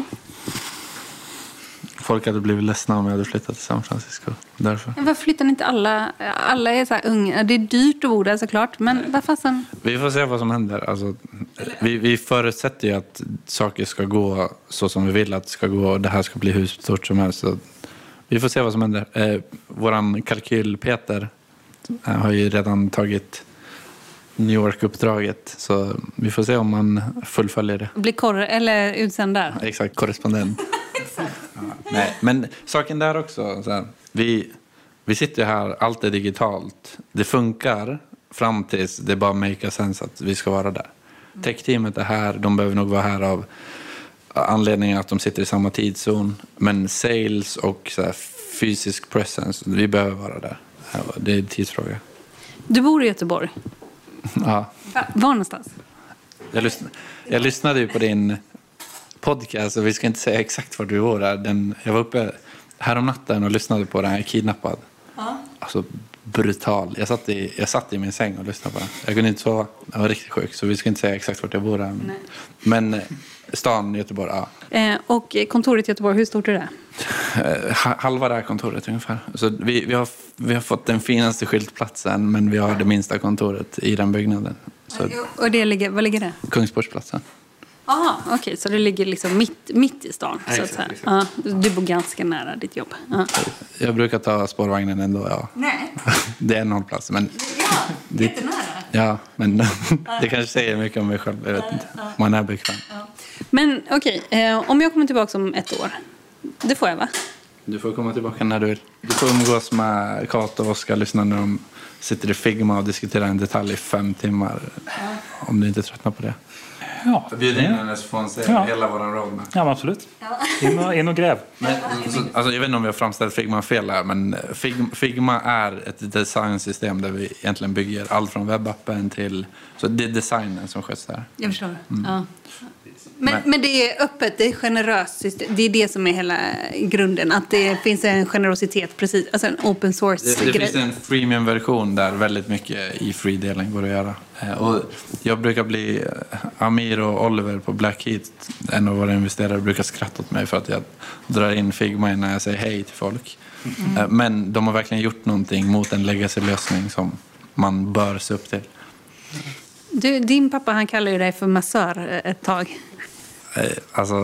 [SPEAKER 2] Folk hade blivit ledsna om jag hade flyttat till San Francisco. Därför.
[SPEAKER 1] Men Varför flyttar inte alla? Alla är så här unga. Det är dyrt att bo där såklart, men vad fasen?
[SPEAKER 2] Vi får se vad som händer. Alltså, vi, vi förutsätter ju att saker ska gå så som vi vill att det ska gå och det här ska bli hur stort som helst. Så vi får se vad som händer. Eh, våran kalkyl Peter eh, har ju redan tagit New York-uppdraget så vi får se om man fullföljer det.
[SPEAKER 1] Bli korre eller utsänd där?
[SPEAKER 2] Exakt, korrespondent. Ja, nej, men saken där också, så här, vi, vi sitter ju här, allt är digitalt. Det funkar fram tills det bara make sense att vi ska vara där. Tech-teamet är här, de behöver nog vara här av anledningen att de sitter i samma tidszon. Men sales och så här, fysisk presence, vi behöver vara där. Det är en tidsfråga.
[SPEAKER 1] Du bor i Göteborg.
[SPEAKER 2] Ja.
[SPEAKER 1] Va- Var någonstans?
[SPEAKER 2] Jag, lyssn- jag lyssnade ju på din podcast och vi ska inte säga exakt vart du bor. Där. Den, jag var uppe härom natten och lyssnade på den här Kidnappad.
[SPEAKER 1] Ja.
[SPEAKER 2] Alltså brutal. Jag satt, i, jag satt i min säng och lyssnade på den. Jag kunde inte sova. Jag var riktigt sjuk så vi ska inte säga exakt vart jag bor. Där.
[SPEAKER 1] Nej.
[SPEAKER 2] Men eh, stan Göteborg, ja.
[SPEAKER 1] Eh, och kontoret i Göteborg, hur stort är det?
[SPEAKER 2] Eh, ha- Halva det här kontoret ungefär. Så vi, vi, har, vi har fått den finaste skyltplatsen men vi har det minsta kontoret i den byggnaden. Så,
[SPEAKER 1] Och det ligger, var ligger det?
[SPEAKER 2] Kungsportsplatsen.
[SPEAKER 1] Jaha, okej, så det ligger liksom mitt, mitt i stan. så att säga.
[SPEAKER 2] exakt.
[SPEAKER 1] Ja, du bor ganska nära ditt jobb. Ja.
[SPEAKER 2] Jag brukar ta spårvagnen ändå, ja.
[SPEAKER 1] Nej,
[SPEAKER 2] Det är en hållplats. Men det,
[SPEAKER 1] jättenära.
[SPEAKER 2] ja, men det kanske säger mycket om mig själv. Jag vet inte. Man är bekväm.
[SPEAKER 1] Men okej, eh, om jag kommer tillbaka om ett år. Det får jag va?
[SPEAKER 2] Du får komma tillbaka när du vill. Du får umgås med Kato och Oskar, lyssna när de sitter i Figma och diskuterar en detalj i fem timmar. Om du inte tröttnar på det.
[SPEAKER 4] Ja.
[SPEAKER 2] Bjud in henne så får hon se
[SPEAKER 4] Ja.
[SPEAKER 2] hela vår roadmap.
[SPEAKER 4] Ja, men absolut. In och, in och gräv.
[SPEAKER 2] Alltså, alltså, jag vet inte om vi har framställt Figma fel här, men Figma, Figma är ett designsystem där vi egentligen bygger allt från webbappen till... Så det är designen som sköts där.
[SPEAKER 1] Jag förstår.
[SPEAKER 2] Mm.
[SPEAKER 1] Ja. Men,
[SPEAKER 2] Men-
[SPEAKER 1] men det är öppet, det är generöst. system. Det är det som är hela grunden. Att det finns en generositet, precis. Alltså en open
[SPEAKER 2] Det,
[SPEAKER 1] source-grej.
[SPEAKER 2] det finns en freemium-version där väldigt mycket i free-delen går att göra. Eh, Och jag brukar bli, eh, Amir och Oliver på Blackheat, en av våra investerare, brukar skratta åt mig för att jag drar in Figma när jag säger hej till folk.
[SPEAKER 1] Mm.
[SPEAKER 2] Men de har verkligen gjort någonting mot en legacy-lösning som man bör se upp till.
[SPEAKER 1] Du, din pappa han kallar ju dig för massör ett tag.
[SPEAKER 2] Alltså,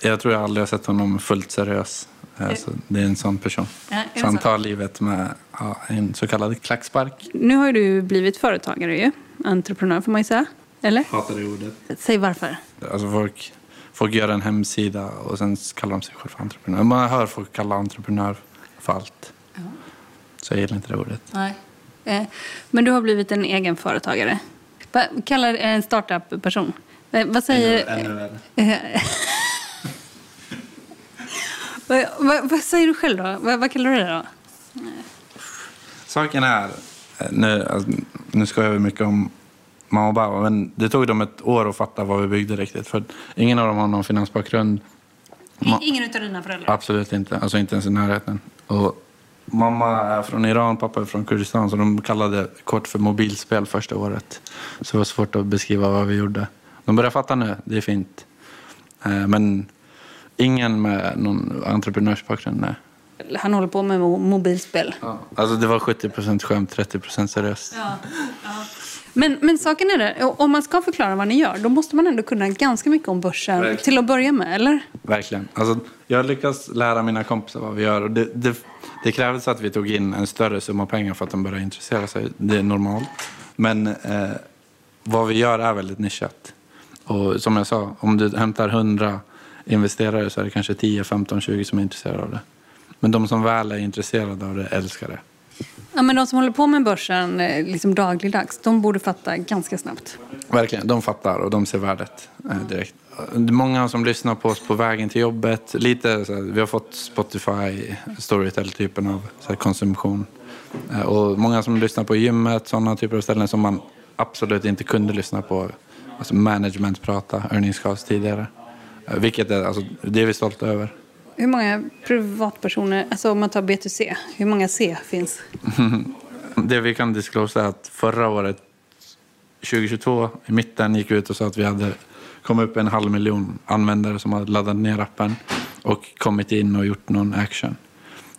[SPEAKER 2] jag tror jag aldrig har sett honom fullt seriös. Eh, Så det är en sån person.
[SPEAKER 1] Ja,
[SPEAKER 2] Så han tar livet med ja, en så kallad klackspark.
[SPEAKER 1] Nu har ju du blivit företagare ju. Entreprenör får man ju säga. Eller?
[SPEAKER 2] Hatar det ordet.
[SPEAKER 1] Säg varför.
[SPEAKER 2] Alltså folk, folk gör en hemsida och sen kallar de sig själva för entreprenör. Man hör folk kalla entreprenör för allt. Så jag gillar inte det ordet.
[SPEAKER 1] Nej. Eh, Men du har blivit en egen företagare. Kallar en startup-person? Eh, Vad säger...
[SPEAKER 2] Ännu.
[SPEAKER 1] Eh, vad, vad, vad säger du själv då? Vad, vad kallar du det då?
[SPEAKER 2] Saken är, eh, nu, alltså, nu skojar vi mycket om mamma och pappa, men det tog dem ett år att fatta vad vi byggde riktigt. För ingen av dem har någon finansbakgrund. Ma-
[SPEAKER 1] Ingen av dina föräldrar?
[SPEAKER 2] Absolut inte, alltså inte ens i närheten. Och mamma är från Iran, pappa är från Kurdistan, så de kallade kort för mobilspel första året. Så det var svårt att beskriva vad vi gjorde. De börjar fatta nu, det är fint. Eh, Men ingen med någon entreprenörsbakgrund, nej.
[SPEAKER 1] Han håller på med mo- mobilspel.
[SPEAKER 2] Alltså det var 70% skämt, 30% seriöst.
[SPEAKER 1] Ja, Men, men saken är det, om man ska förklara vad ni gör, då måste man ändå kunna ganska mycket om börsen
[SPEAKER 2] Verkligen.
[SPEAKER 1] till att börja med, eller?
[SPEAKER 2] Verkligen. Alltså, jag lyckas lära mina kompisar vad vi gör. Och det, det, det krävdes att vi tog in en större summa pengar för att de började intressera sig. Det är normalt. Men eh, vad vi gör är väldigt nischat. Och som jag sa, om du hämtar 100 investerare så är det kanske 10, 15, 20 som är intresserade av det. Men de som väl är intresserade av det älskar det.
[SPEAKER 1] Ja, men de som håller på med börsen eh, liksom dagligdags, de borde fatta ganska snabbt.
[SPEAKER 2] Verkligen, de fattar och de ser värdet eh, direkt. Många som lyssnar på oss på vägen till jobbet. Lite så här, vi har fått Spotify, Storytel-typen av här, konsumtion. Eh, Och många som lyssnar på gymmet, sådana typer av ställen som man absolut inte kunde lyssna på. Alltså management prata, earningscast tidigare. Eh, Vilket är, alltså, det är vi stolta över.
[SPEAKER 1] Hur många privatpersoner, alltså om man tar B2C, hur många C finns?
[SPEAKER 2] Det vi kan disclose är att förra året, 2022, i mitten gick vi ut och sa att vi hade kommit upp en halv miljon användare som hade laddat ner appen och kommit in och gjort någon action.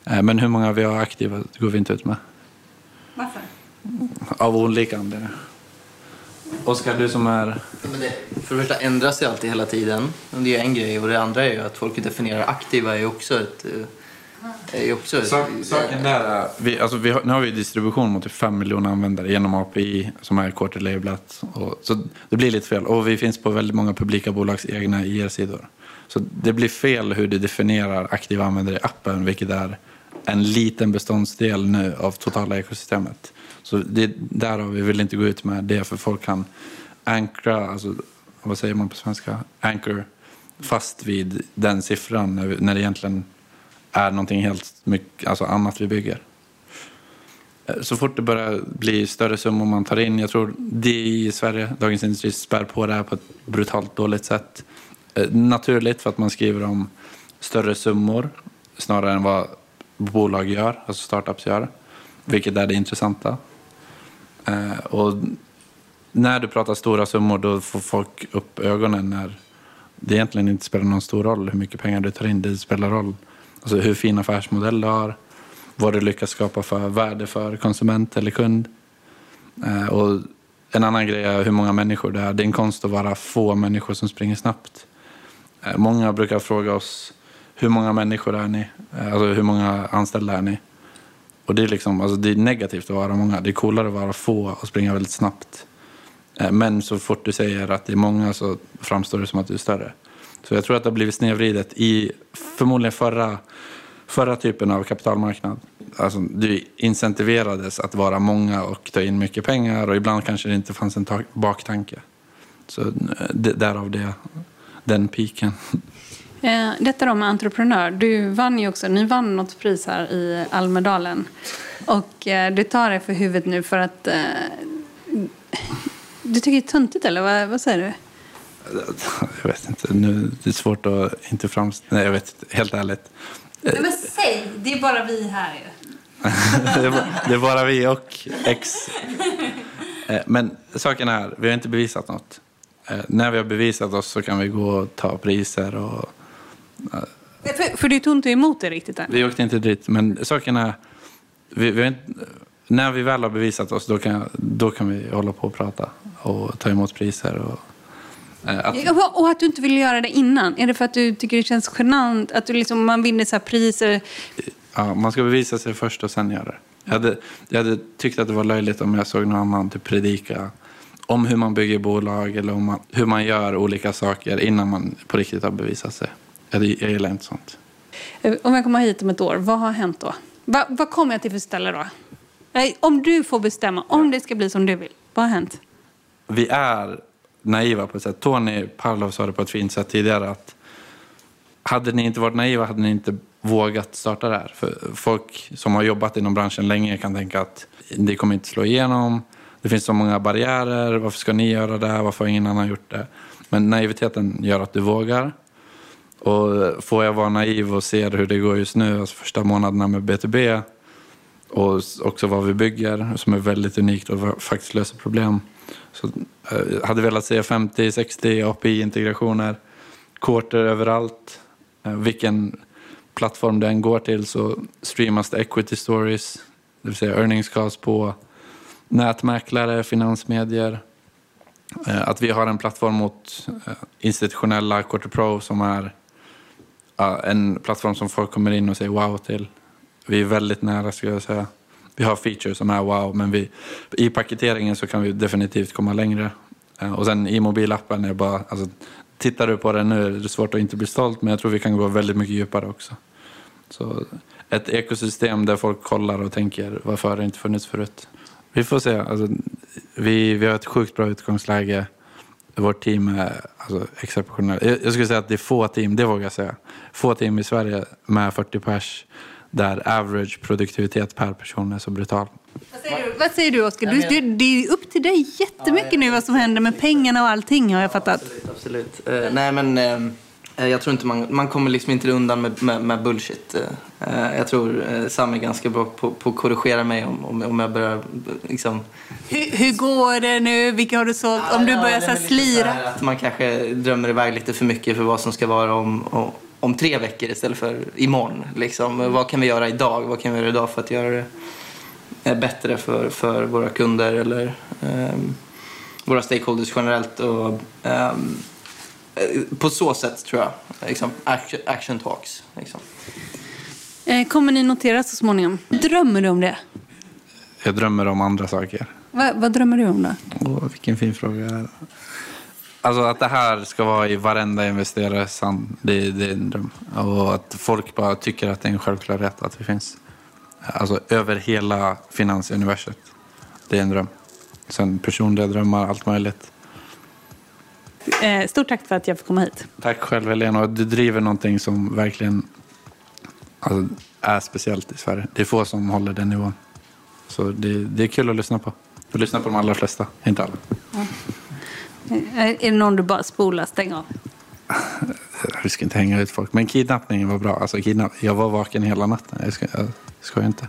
[SPEAKER 2] Eh, Men hur många vi har aktiva går vi inte ut med.
[SPEAKER 1] Varför?
[SPEAKER 2] Av olika anledningar. Oskar, du som är...
[SPEAKER 7] För det första ändras det alltid hela tiden. Det är en grej. Och det andra är ju att folk definierar aktiva är också ett... eh, Är också ett
[SPEAKER 2] Sak, saken där är, vi, alltså vi har, nu har vi distribution mot typ 5 miljoner användare genom API som är quarter-labelat. Och, så det blir lite fel. Och vi finns på väldigt många publika bolags egna IR-sidor. Så det blir fel hur du definierar aktiva användare i appen, vilket är en liten beståndsdel nu av totala ekosystemet. Så det är därav vi vill inte gå ut med det, för folk kan ankra, alltså vad säger man på svenska? Anchor fast vid den siffran när, vi, när det egentligen är någonting helt mycket, alltså annat vi bygger. Eh, så fort det börjar bli större summor man tar in, jag tror det i Sverige, Dagens Industri, spär på det här på ett brutalt dåligt sätt. Eh, naturligt för att man skriver om större summor snarare än vad bolag gör, alltså startups gör. Vilket är det intressanta. Eh, Och när du pratar stora summor då får folk upp ögonen när det egentligen inte spelar någon stor roll hur mycket pengar du tar in. Det spelar roll alltså hur fin affärsmodell du har, vad du lyckas skapa för värde för konsument eller kund. Eh, Och en annan grej är hur många människor det är. Det är en konst att vara få människor som springer snabbt. Eh, Många brukar fråga oss hur många människor är ni? Eh, alltså hur många anställda är ni? Och det är, liksom, alltså det är negativt att vara många. Det är coolare att vara få och springa väldigt snabbt. Eh, men så fort du säger att det är många så framstår det som att du är större. Så jag tror att det har blivit snedvridet i förmodligen förra, förra typen av kapitalmarknad. Alltså, du incentiverades att vara många och ta in mycket pengar och ibland kanske det inte fanns en baktanke. Så eh, därav det, den piken.
[SPEAKER 1] Eh, detta då med entreprenör. Du vann ju också, ni vann något pris här i Almedalen. Och eh, du tar det för huvudet nu för att eh, du tycker det är töntigt eller vad, vad säger du?
[SPEAKER 2] Jag vet inte, nu, det är svårt att inte framställa... Nej, jag vet inte, helt ärligt.
[SPEAKER 1] Nej, men säg, det är bara vi här ju.
[SPEAKER 2] det, är, bara- vi och X. Eh, Men saken är, vi har inte bevisat något. När vi har bevisat oss så kan vi gå och ta priser. Och,
[SPEAKER 1] För, för du tog inte emot det riktigt än.
[SPEAKER 2] vi åkte inte dit, men saken är, vi, vi när vi väl har bevisat oss då kan, då kan vi hålla på och prata och ta emot priser. Och, eh, att,
[SPEAKER 1] Och att du inte vill göra det innan. Är det för att du tycker det känns genant? Att du liksom, man vinner så priser?
[SPEAKER 2] Ja, man ska bevisa sig först och sen göra det. Jag hade, jag hade tyckt att det var löjligt om jag såg någon annan typ predika om hur man bygger bolag eller man, hur man gör olika saker innan man på riktigt har bevisat sig. Jag, jag gillar inte sånt.
[SPEAKER 1] Eh, Om jag kommer hit om ett år, vad har hänt då? Va, vad kommer jag till för ställe då? Nej, Om du får bestämma, om det ska bli som du vill, vad har hänt?
[SPEAKER 2] Vi är naiva på ett sätt. Tony Pavlov sa det på ett fint sätt tidigare att hade ni inte varit naiva hade ni inte vågat starta det här. För folk som har jobbat inom branschen länge kan tänka att det kommer inte slå igenom. Det finns så många barriärer. Varför ska ni göra det? Varför har ingen annan gjort det? Men naiviteten gör att du vågar. Och får jag vara naiv och se hur det går just nu, alltså första månaderna med B2B och också vad vi bygger som är väldigt unikt och faktiskt löser problem. Så jag hade velat se 50-60 API-integrationer, quarter överallt. Eh, vilken plattform den än går till så streamas det equity stories, det vill säga earnings calls på nätmäklare, finansmedier. Eh, att vi har en plattform mot eh, institutionella Quarter Pro som är en plattform som folk kommer in och säger wow till. Vi är väldigt nära skulle jag säga. Vi har features som är wow, men vi, i paketeringen så kan vi definitivt komma längre. Eh, och sen i mobilappen är bara, alltså, tittar du på den nu är det svårt att inte bli stolt, men jag tror vi kan gå väldigt mycket djupare också. Så ett ekosystem där folk kollar och tänker varför har det inte funnits förut? Vi får se. Alltså, vi, vi har ett sjukt bra utgångsläge. Vårt team är alltså, exceptionellt. Jag, jag skulle säga att det är få team, det vågar jag säga. Få team i Sverige med 40 pers där average produktivitet per person är så brutal.
[SPEAKER 1] Vad säger du, vad säger du Oskar? Du, det, det är upp till dig jättemycket nu vad som händer med pengarna och allting har jag fattat.
[SPEAKER 7] Absolut, absolut. Uh, nej men uh, jag tror inte man, man kommer liksom inte undan med, med, med bullshit. Uh, jag tror Sam är ganska bra på, på att korrigera mig om, om, jag börjar liksom...
[SPEAKER 1] Hur, hur går det nu? Vilka har du sålt? om du börjar så slira?
[SPEAKER 7] Så att man kanske drömmer iväg lite för mycket för vad som ska vara om, om om tre veckor istället för imorgon. Liksom. Mm. Vad kan vi göra idag? Vad kan vi göra idag för att göra det eh, bättre för, för våra kunder eller um, våra stakeholders generellt? Och, um, på så sätt tror jag. Liksom, action, action talks. Liksom.
[SPEAKER 1] Eh, kommer ni notera så småningom? Drömmer du om det?
[SPEAKER 2] Jag drömmer om andra saker.
[SPEAKER 1] Va, vad drömmer du om då?
[SPEAKER 2] Åh, vilken fin fråga. Alltså att det här ska vara i varenda investerares hand, det, det är en dröm. Och att folk bara tycker att det är en självklarhet att vi finns. Alltså över hela finansuniverset. Det är en dröm. Sen personliga drömmar, allt möjligt.
[SPEAKER 1] Eh, stort tack för att jag fick komma hit.
[SPEAKER 2] Tack själv Helena. Du driver någonting som verkligen alltså, är speciellt i Sverige. Det är få som håller den nivån. Så det, det är kul att lyssna på. Jag lyssnar på de allra flesta, inte alla. Ja.
[SPEAKER 1] Är det någon du bara spolar, stäng av?
[SPEAKER 2] Vi ska inte hänga ut folk. Men kidnappningen var bra. Alltså, kidnapp... Jag var vaken hela natten. Jag ska, jag ska inte.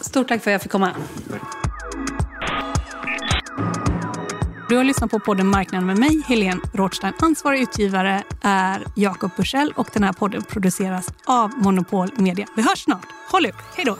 [SPEAKER 1] Stort tack för att jag fick komma.
[SPEAKER 5] Du har lyssnat på podden Marknaden med mig, Helene Rothstein. Ansvarig utgivare är Jakob Bursell och den här podden produceras av Monopol Media. Vi hörs snart. Håll ut. Hej då!